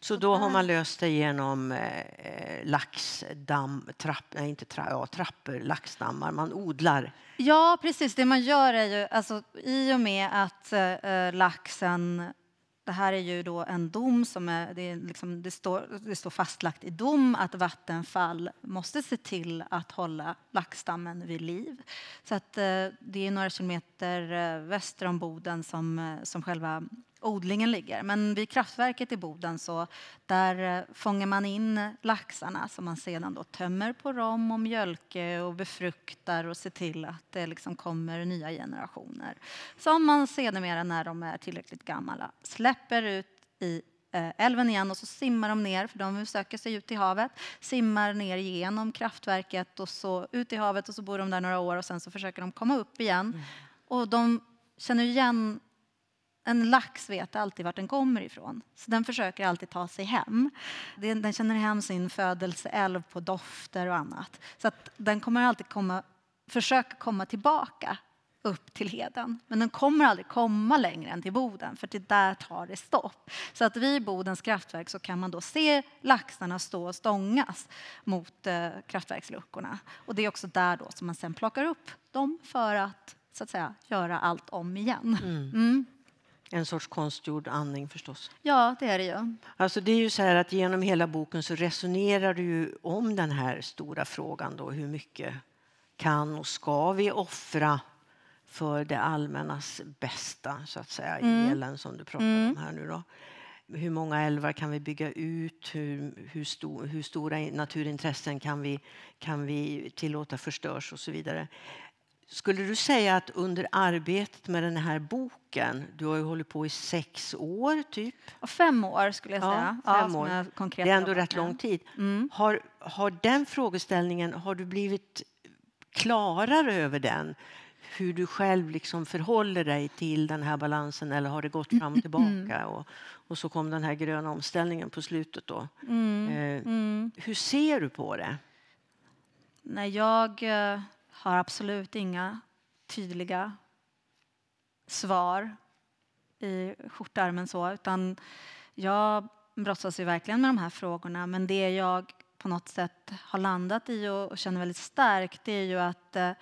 Så då har man löst det genom eh, laxdamm, trapp, nej, inte tra, ja, trappor, laxdammar. Man odlar. Ja, precis. Det man gör är ju, alltså, i och med att eh, laxen det här är ju då en dom som är, det, är liksom, det, står, det står fastlagt i dom att Vattenfall måste se till att hålla laxstammen vid liv. Så att, eh, det är några kilometer eh, väster om Boden som, eh, som själva odlingen ligger. Men vid kraftverket i Boden så där fångar man in laxarna som man sedan då tömmer på rom och mjölke och befruktar och ser till att det liksom kommer nya generationer. Som man sedermera när de är tillräckligt gamla släpper ut i älven igen och så simmar de ner, för de söker sig ut i havet, simmar ner genom kraftverket och så ut i havet och så bor de där några år och sen så försöker de komma upp igen. Mm. Och de känner igen en lax vet alltid vart den kommer ifrån, så den försöker alltid ta sig hem. Den, den känner hem sin födelseälv på dofter och annat. Så att den kommer alltid komma försöka komma tillbaka upp till Heden. Men den kommer aldrig komma längre än till Boden för till där tar det stopp. Så att vid Bodens kraftverk så kan man då se laxarna stå och stångas mot eh, kraftverksluckorna. Och det är också där då som man sen plockar upp dem för att så att säga göra allt om igen. Mm. En sorts konstgjord andning förstås. Ja, det är det ju. Alltså det är ju så här att genom hela boken så resonerar du ju om den här stora frågan då hur mycket kan och ska vi offra för det allmännas bästa, så att säga, mm. elen som du pratar mm. om här nu då. Hur många älvar kan vi bygga ut? Hur, hur, stor, hur stora naturintressen kan vi, kan vi tillåta förstörs och så vidare. Skulle du säga att under arbetet med den här boken, du har ju hållit på i sex år typ? Fem år skulle jag säga. Ja, fem år. det är ändå rätt lång tid. Mm. Har, har den frågeställningen, har du blivit klarare över den? hur du själv liksom förhåller dig till den här balansen eller har det gått fram och tillbaka? Mm. Och, och så kom den här gröna omställningen på slutet. Då. Mm. Eh, mm. Hur ser du på det? Nej, jag eh, har absolut inga tydliga svar i skjortärmen så, utan jag brottas ju verkligen med de här frågorna. Men det jag på något sätt har landat i och, känner väldigt starkt, det är ju att eh,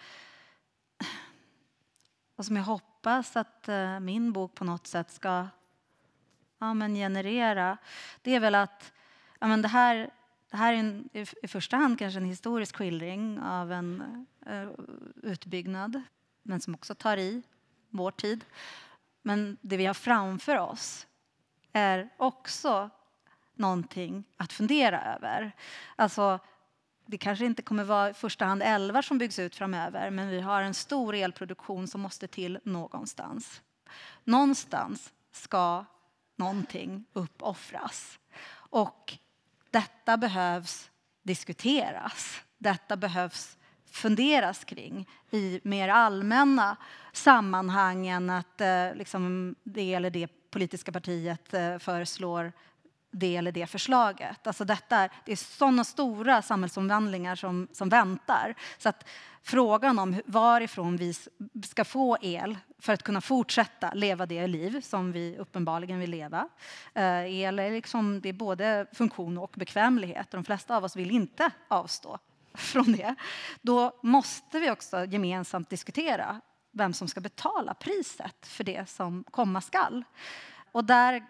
och som jag hoppas att eh, min bok på något sätt ska ja, men generera, det är väl att ja, men det, här, det här är en, i första hand kanske en historisk skildring av en uh, utbyggnad, men som också tar i vår tid. Men det vi har framför oss är också någonting att fundera över. Alltså, det kanske inte kommer vara i första hand älvar som byggs ut framöver men vi har en stor elproduktion som måste till någonstans. Någonstans ska någonting uppoffras. Och detta behövs diskuteras. Detta behövs funderas kring i mer allmänna sammanhang än att eh, liksom det eller det politiska partiet eh, föreslår det eller det förslaget. Alltså detta, det är sådana stora samhällsomvandlingar som, som väntar. Så att frågan om varifrån vi ska få el för att kunna fortsätta leva det liv som vi uppenbarligen vill leva. Eh, el är, liksom, det är både funktion och bekvämlighet. De flesta av oss vill inte avstå från det. Då måste vi också gemensamt diskutera vem som ska betala priset för det som komma skall. Och där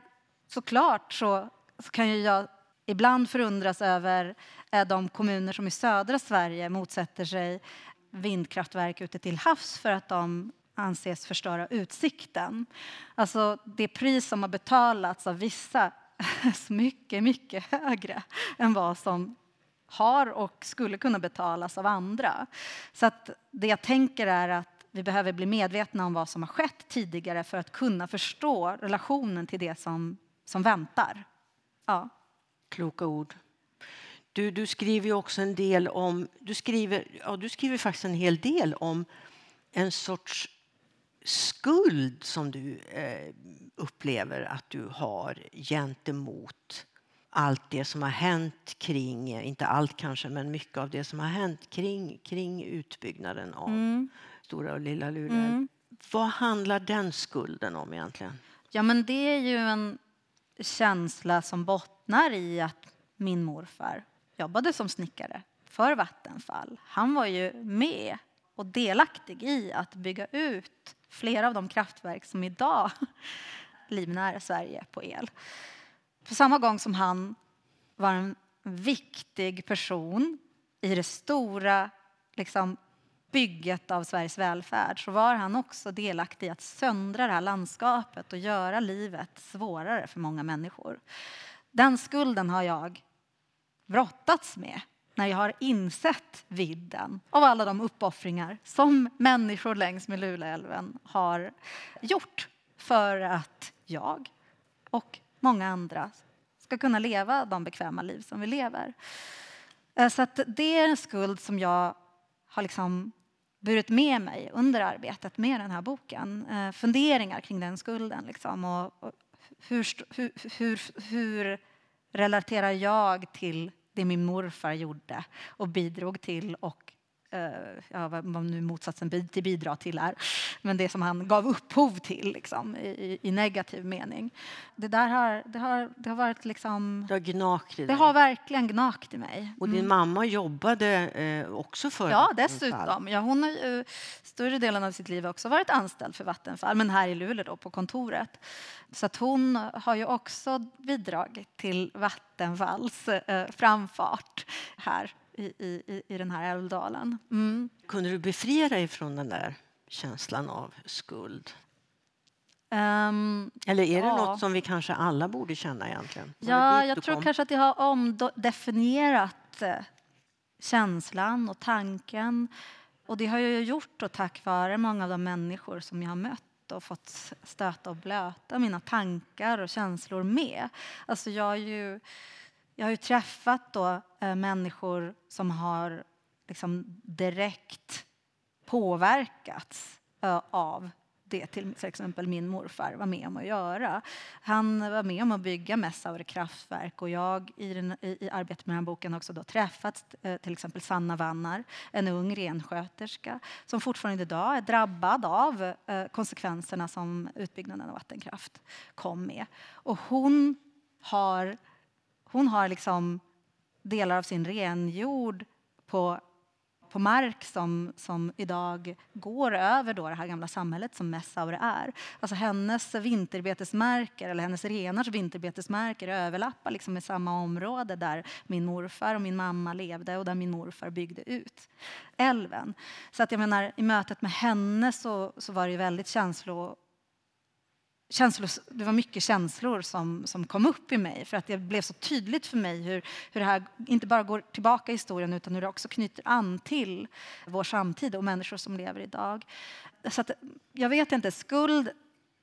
såklart så så kan ju jag ibland förundras över de kommuner som i södra Sverige motsätter sig vindkraftverk ute till havs för att de anses förstöra utsikten. Alltså det pris som har betalats av vissa är mycket, mycket högre än vad som har och skulle kunna betalas av andra. Så att det jag tänker är att vi behöver bli medvetna om vad som har skett tidigare för att kunna förstå relationen till det som, som väntar. Ja. Kloka ord. Du, du skriver också en del om, du skriver, ja, du skriver faktiskt en hel del om en sorts skuld som du eh, upplever att du har gentemot allt det som har hänt kring, inte allt kanske, men mycket av det som har hänt kring, kring utbyggnaden av mm. Stora och Lilla Lule. Mm. Vad handlar den skulden om egentligen? Ja, men det är ju en känsla som bottnar i att min morfar jobbade som snickare för Vattenfall. Han var ju med och delaktig i att bygga ut flera av de kraftverk som idag livnär Sverige på el. På samma gång som han var en viktig person i det stora liksom, bygget av Sveriges välfärd så var han också delaktig i att söndra det här landskapet och göra livet svårare för många människor. Den skulden har jag brottats med när jag har insett vidden av alla de uppoffringar som människor längs med Luleälven har gjort för att jag och många andra ska kunna leva de bekväma liv som vi lever. Eh, så det är en skuld som jag har liksom burit med mig under arbetet med den här boken. Eh, funderingar kring den skulden. Liksom, och, och hur, hur, hur, hur, relaterar jag till det min morfar gjorde och bidrog till och ja, vad nu motsatsen till bidra till är, men det som han gav upphov till liksom, i, i negativ mening. Det där har, det har, det har varit liksom... Det har gnagt i Det har verkligen gnagt i mig. Och din mm. mamma jobbade eh, också för Ja, dessutom. Ja, hon har ju större delen av sitt liv också varit anställd för Vattenfall, men här i Luleå då, på kontoret. Så att hon har ju också bidragit till Vattenfalls eh, framfart här i, i, i den här älvdalen. Mm. Kunde du befria dig från den där känslan av skuld? Um, Eller är det ja. något som vi kanske alla borde känna egentligen? Ja, jag tror kanske att jag har omdefinierat eh, känslan och tanken. Och det har jag gjort då tack vare många av de människor som jag har mött och fått stöta och blöta mina tankar och känslor med. Alltså jag, har ju, jag har ju träffat då, äh, människor som har liksom direkt påverkats äh, av det till exempel min morfar var med om att göra. Han var med om att bygga Messaure kraftverk och jag i, den, i, i arbetet med den här boken också då träffat eh, till exempel Sanna Vannar, en ung rensköterska som fortfarande idag är drabbad av eh, konsekvenserna som utbyggnaden av vattenkraft kom med. Och hon har, hon har liksom delar av sin renjord på på mark som, som idag går över då det här gamla samhället som Messaure är. Alltså hennes vinterbetesmarker, eller hennes renars vinterbetesmarker överlappar liksom med samma område där min morfar och min mamma levde och där min morfar byggde ut älven. Så att jag menar, i mötet med henne så, så var det väldigt känslo känslor, det var mycket känslor som, som kom upp i mig för att det blev så tydligt för mig hur, hur det här inte bara går tillbaka i historien utan hur det också knyter an till vår samtid och människor som lever idag. Så att, jag vet inte, skuld,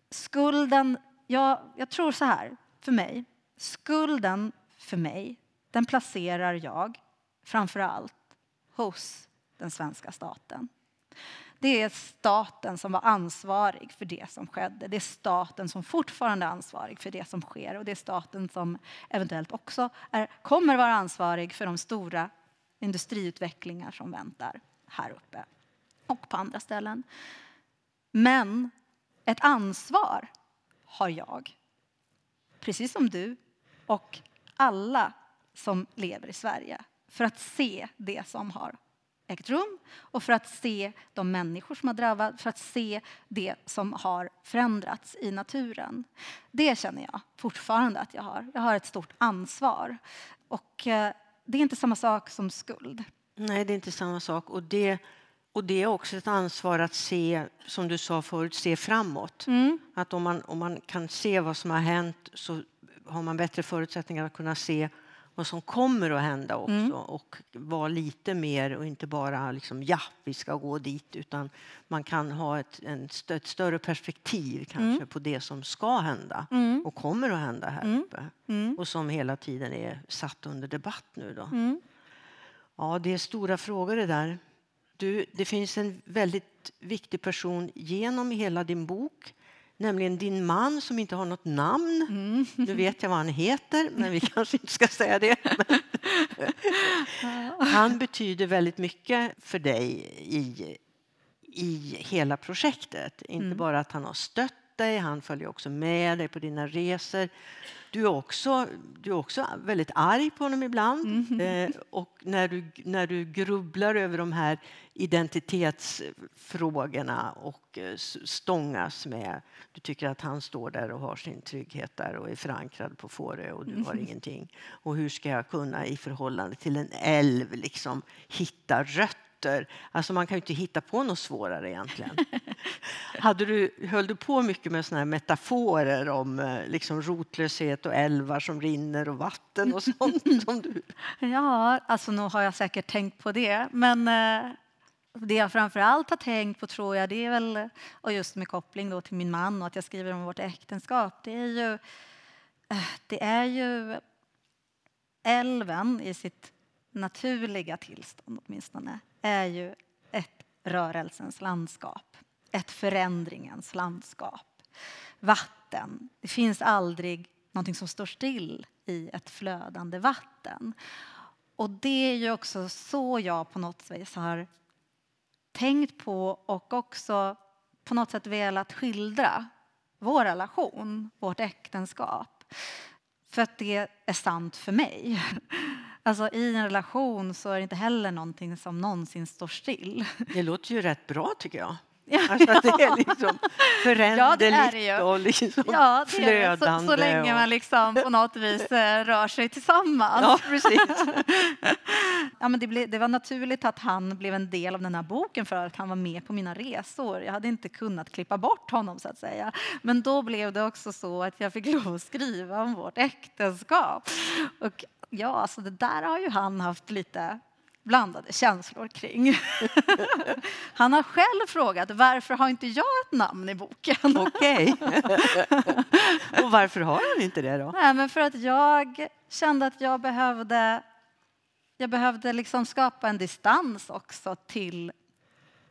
skulden, jag, jag tror så här, för mig, skulden för mig, den placerar jag framför allt hos den svenska staten. Det är staten som var ansvarig för det som skedde. Det är staten som fortfarande är ansvarig för det som sker och det är staten som eventuellt också är, kommer vara ansvarig för de stora industriutvecklingar som väntar här uppe och på andra ställen. Men ett ansvar har jag, precis som du och alla som lever i Sverige för att se det som har ägt rum och för att se de människor som har drabbats, för att se det som har förändrats i naturen. Det känner jag fortfarande att jag har. Jag har ett stort ansvar. Och eh, det är inte samma sak som skuld. Nej, det är inte samma sak. Och det, och det är också ett ansvar att se, som du sa förut, se framåt. Mm. Att om man, om man kan se vad som har hänt så har man bättre förutsättningar att kunna se vad som kommer att hända också mm. och vara lite mer och inte bara liksom ja, vi ska gå dit utan man kan ha ett, en, ett större perspektiv kanske mm. på det som ska hända mm. och kommer att hända här mm. uppe mm. och som hela tiden är satt under debatt nu då. Mm. Ja, det är stora frågor det där. Du, det finns en väldigt viktig person genom hela din bok nämligen din man som inte har något namn. Mm. Nu vet jag vad han heter, men vi kanske inte ska säga det. han betyder väldigt mycket för dig i, i hela projektet. Inte mm. bara att han har stött dig, han följer också med dig på dina resor. Du är också, du är också väldigt arg på honom ibland. Mm. Eh, och när du, när du grubblar över de här identitetsfrågorna och eh, stångas med... Du tycker att han står där och har sin trygghet där och är förankrad på Fårö och du har mm. ingenting. Och hur ska jag kunna i förhållande till en älv liksom hitta rötter rötter. Alltså man kan ju inte hitta på något svårare egentligen. Hade du, höll du på mycket med såna här metaforer om eh, liksom rotlöshet och älvar som rinner och vatten och sånt? Som du... Ja, alltså nu har jag säkert tänkt på det. Men eh, det jag framför allt har tänkt på tror jag, det är väl, och just med koppling då till min man och att jag skriver om vårt äktenskap, det är ju, eh, det är ju älven i sitt naturliga tillstånd åtminstone är ju ett rörelsens landskap, ett förändringens landskap. Vatten, det finns aldrig någonting som står still i ett flödande vatten. Och det är ju också så jag på något vis har tänkt på och också på något sätt velat skildra vår relation, vårt äktenskap. För att det är sant för mig. Alltså i en relation så är det inte heller någonting som någonsin står still. Det låter ju rätt bra tycker jag. Alltså att det är liksom föränderligt ja, och liksom ja, det är flödande. Så, så länge man liksom på något vis eh, rör sig tillsammans. Ja, precis. ja, men det, blev, det var naturligt att han blev en del av den här boken för att han var med på mina resor. Jag hade inte kunnat klippa bort honom så att säga. Men då blev det också så att jag fick lov att skriva om vårt äktenskap. Och ja, alltså det där har ju han haft lite blandade känslor kring. Han har själv frågat varför har inte jag ett namn i boken? Okej. Och varför har han inte det då? Nej, men för att jag kände att jag behövde, jag behövde liksom skapa en distans också till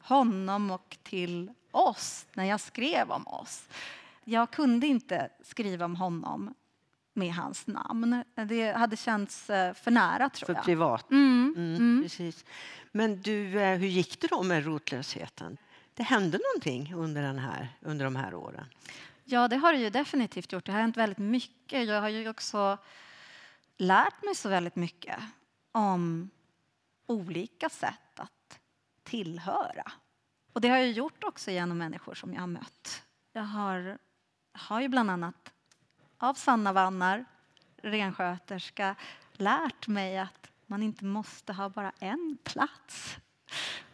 honom och till oss när jag skrev om oss. Jag kunde inte skriva om honom med hans namn. Det hade känts eh, för nära, tror För jag. privat. Mm, Mm, mm. Precis. Men du, eh, hur gick det då med rotlösheten? Det hände någonting under, den här, under de här åren? Ja, det har det ju definitivt gjort. Det har hänt väldigt mycket. Jag har ju också lärt mig så väldigt mycket om olika sätt att tillhöra. Och det har jag gjort också genom människor som jag har mött. Jag har, har ju bland annat av Sanna Vannar, rensköterska, lärt mig att man inte måste ha bara en plats.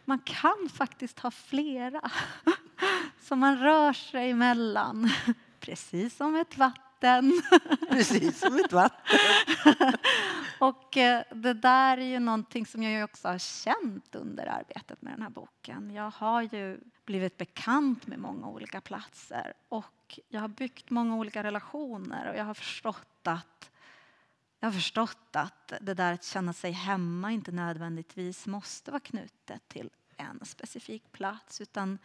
Man kan faktiskt ha flera som man rör sig emellan, precis som ett vatten. Precis som ett vatten. Och eh, det där är ju någonting som jag också har känt under arbetet med den här boken. Jag har ju blivit bekant med många olika platser och jag har byggt många olika relationer och jag har förstått att jag har förstått att det där att känna sig hemma inte nödvändigtvis måste vara knutet till en specifik plats utan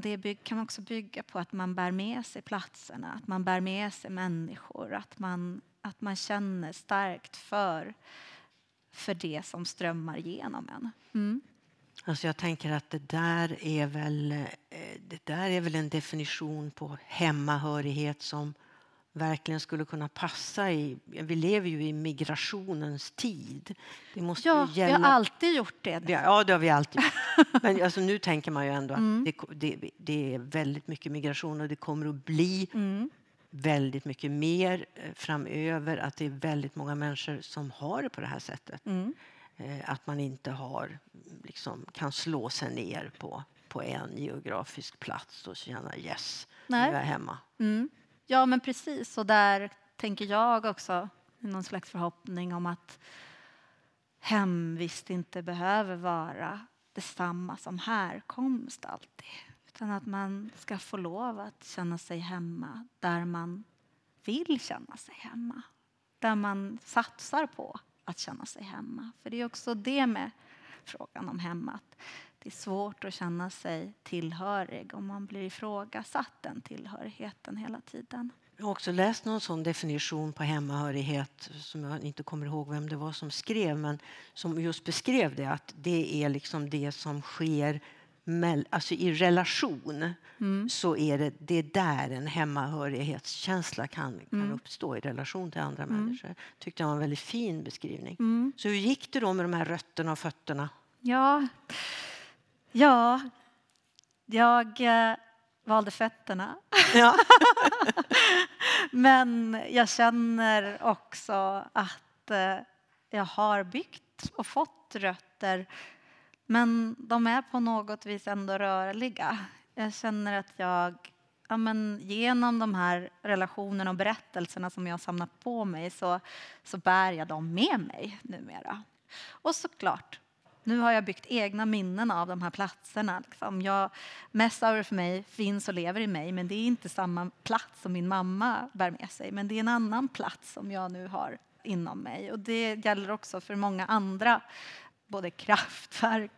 det kan också bygga på att man bär med sig platserna, att man bär med sig människor, att man, att man känner starkt för, för det som strömmar genom en. Mm. Alltså jag tänker att det där är väl, eh, det där är väl en definition på hemmahörighet som verkligen skulle kunna passa i... Vi lever ju i migrationens tid. Det måste Ja, ju vi har gälla... alltid gjort det. Ja, det har vi alltid gjort. Men alltså, nu tänker man ju ändå att Mm. det, det, det är väldigt mycket migration och det kommer att bli Mm. väldigt mycket mer eh, framöver. Att det är väldigt många människor som har det på det här sättet. Mm. Eh, Att man inte har, liksom, kan slå sig ner på, på en geografisk plats och känna yes, nu Nej. är jag hemma. Ja, men precis. Och där tänker jag också någon slags förhoppning om att hemvist inte behöver vara detsamma som härkomst alltid. Utan att man ska få lov att känna sig hemma där man vill känna sig hemma. Där man satsar på att känna sig hemma. För det är också det med frågan om hemma. Det är svårt att känna sig tillhörig om man blir ifrågasatt den tillhörigheten hela tiden. Jag har också läst någon sån definition på hemmahörighet som jag inte kommer ihåg vem det var som skrev men som just beskrev det att det är liksom det som sker alltså i relation så är det, det är där en hemmahörighetskänsla kan, kan uppstå i relation till andra människor. tyckte jag var en väldigt fin beskrivning. Så hur gick det då med de här rötterna och fötterna? Ja, ja jag eh, valde fötterna. Ja. Men jag känner också att eh, jag har byggt och fått rötter. Men de är på något vis ändå rörliga. Jag känner att jag ja, men genom de här relationerna och berättelserna som jag har samlat på mig så, så bär jag dem med mig numera. Och såklart, nu har jag byggt egna minnen av de här platserna. Liksom. Jag, Messaure för mig finns och lever i mig men det är inte samma plats som min mamma bär med sig. Men det är en annan plats som jag nu har inom mig. Och det gäller också för många andra, både kraftverk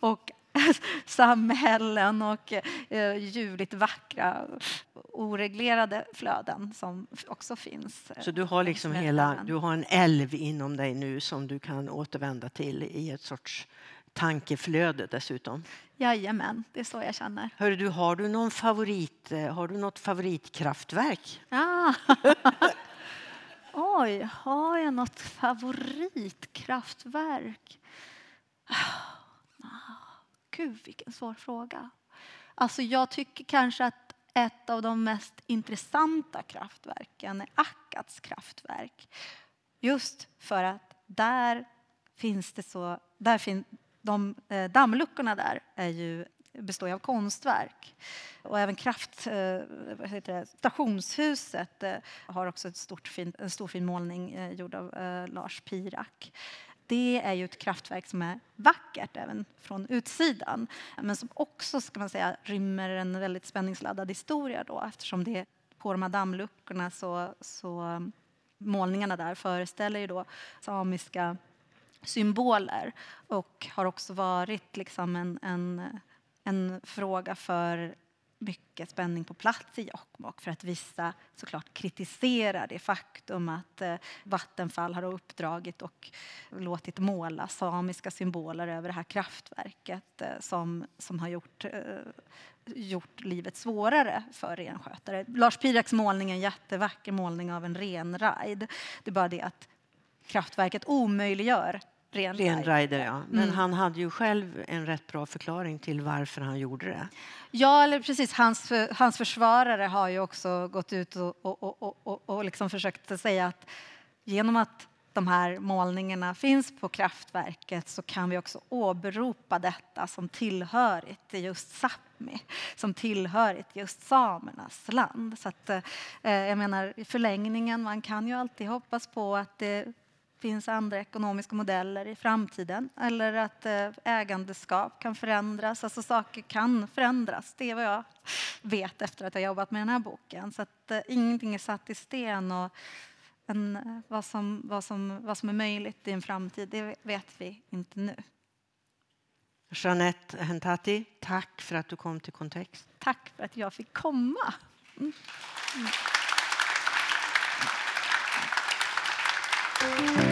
och samhällen och eh, ljuvligt vackra oreglerade flöden som också finns. eh, Så du har liksom längs med hela, du har en älv inom dig nu som du kan återvända till i ett sorts tankeflöde dessutom. Jajamän, det är så jag känner. Hör du, har du någon favorit, eh, har du något favoritkraftverk? Ah. Oj, har jag något favoritkraftverk? Gud, vilken svår fråga. Alltså, jag tycker kanske att ett av de mest intressanta kraftverken är Akkats kraftverk. Just för att där finns det så... Där fin, de eh, dammluckorna där är ju, består av konstverk. Och även kraft, eh, det, stationshuset eh, har också ett stort fin, en stor fin målning gjord av Lars Pirak det är ju ett kraftverk som är vackert även från utsidan men som också ska man säga, rymmer en väldigt spänningsladdad historia då, eftersom det på de här dammluckorna så, så mm, målningarna där föreställer ju då samiska symboler och har också varit liksom en, en, en fråga för mycket spänning på plats i Jokkmokk för att vissa såklart kritiserar det faktum att eh, Vattenfall har uppdragit och låtit måla samiska symboler över det här kraftverket eh, som, som har gjort, eh, gjort livet svårare för renskötare. Lars Piraks målning är en jättevacker målning av en renrajd. Det är bara det att kraftverket omöjliggör Renrider, ja. Men mm. han hade ju själv en rätt bra förklaring till varför han gjorde det. Ja, eller precis. Hans, hans försvarare har ju också gått ut och, och, och, och, och liksom försökt säga att genom att de här målningarna finns på kraftverket så kan vi också åberopa detta som tillhörigt till just Sápmi, som tillhörigt just samernas land. Så att, eh, jag menar, i förlängningen, man kan ju alltid hoppas på att det finns andra ekonomiska modeller i framtiden eller att eh, ägandeskap kan förändras. Alltså saker kan förändras. Det är vad jag vet efter att ha jobbat med den här boken. Så att eh, ingenting är satt i sten. Och en, eh, vad, som, vad, som, vad som är möjligt i en framtid, det vet vi inte nu. Jeanette Hentati, tack för att du kom till Kontext. Tack för att jag fick komma. Mm. Mm.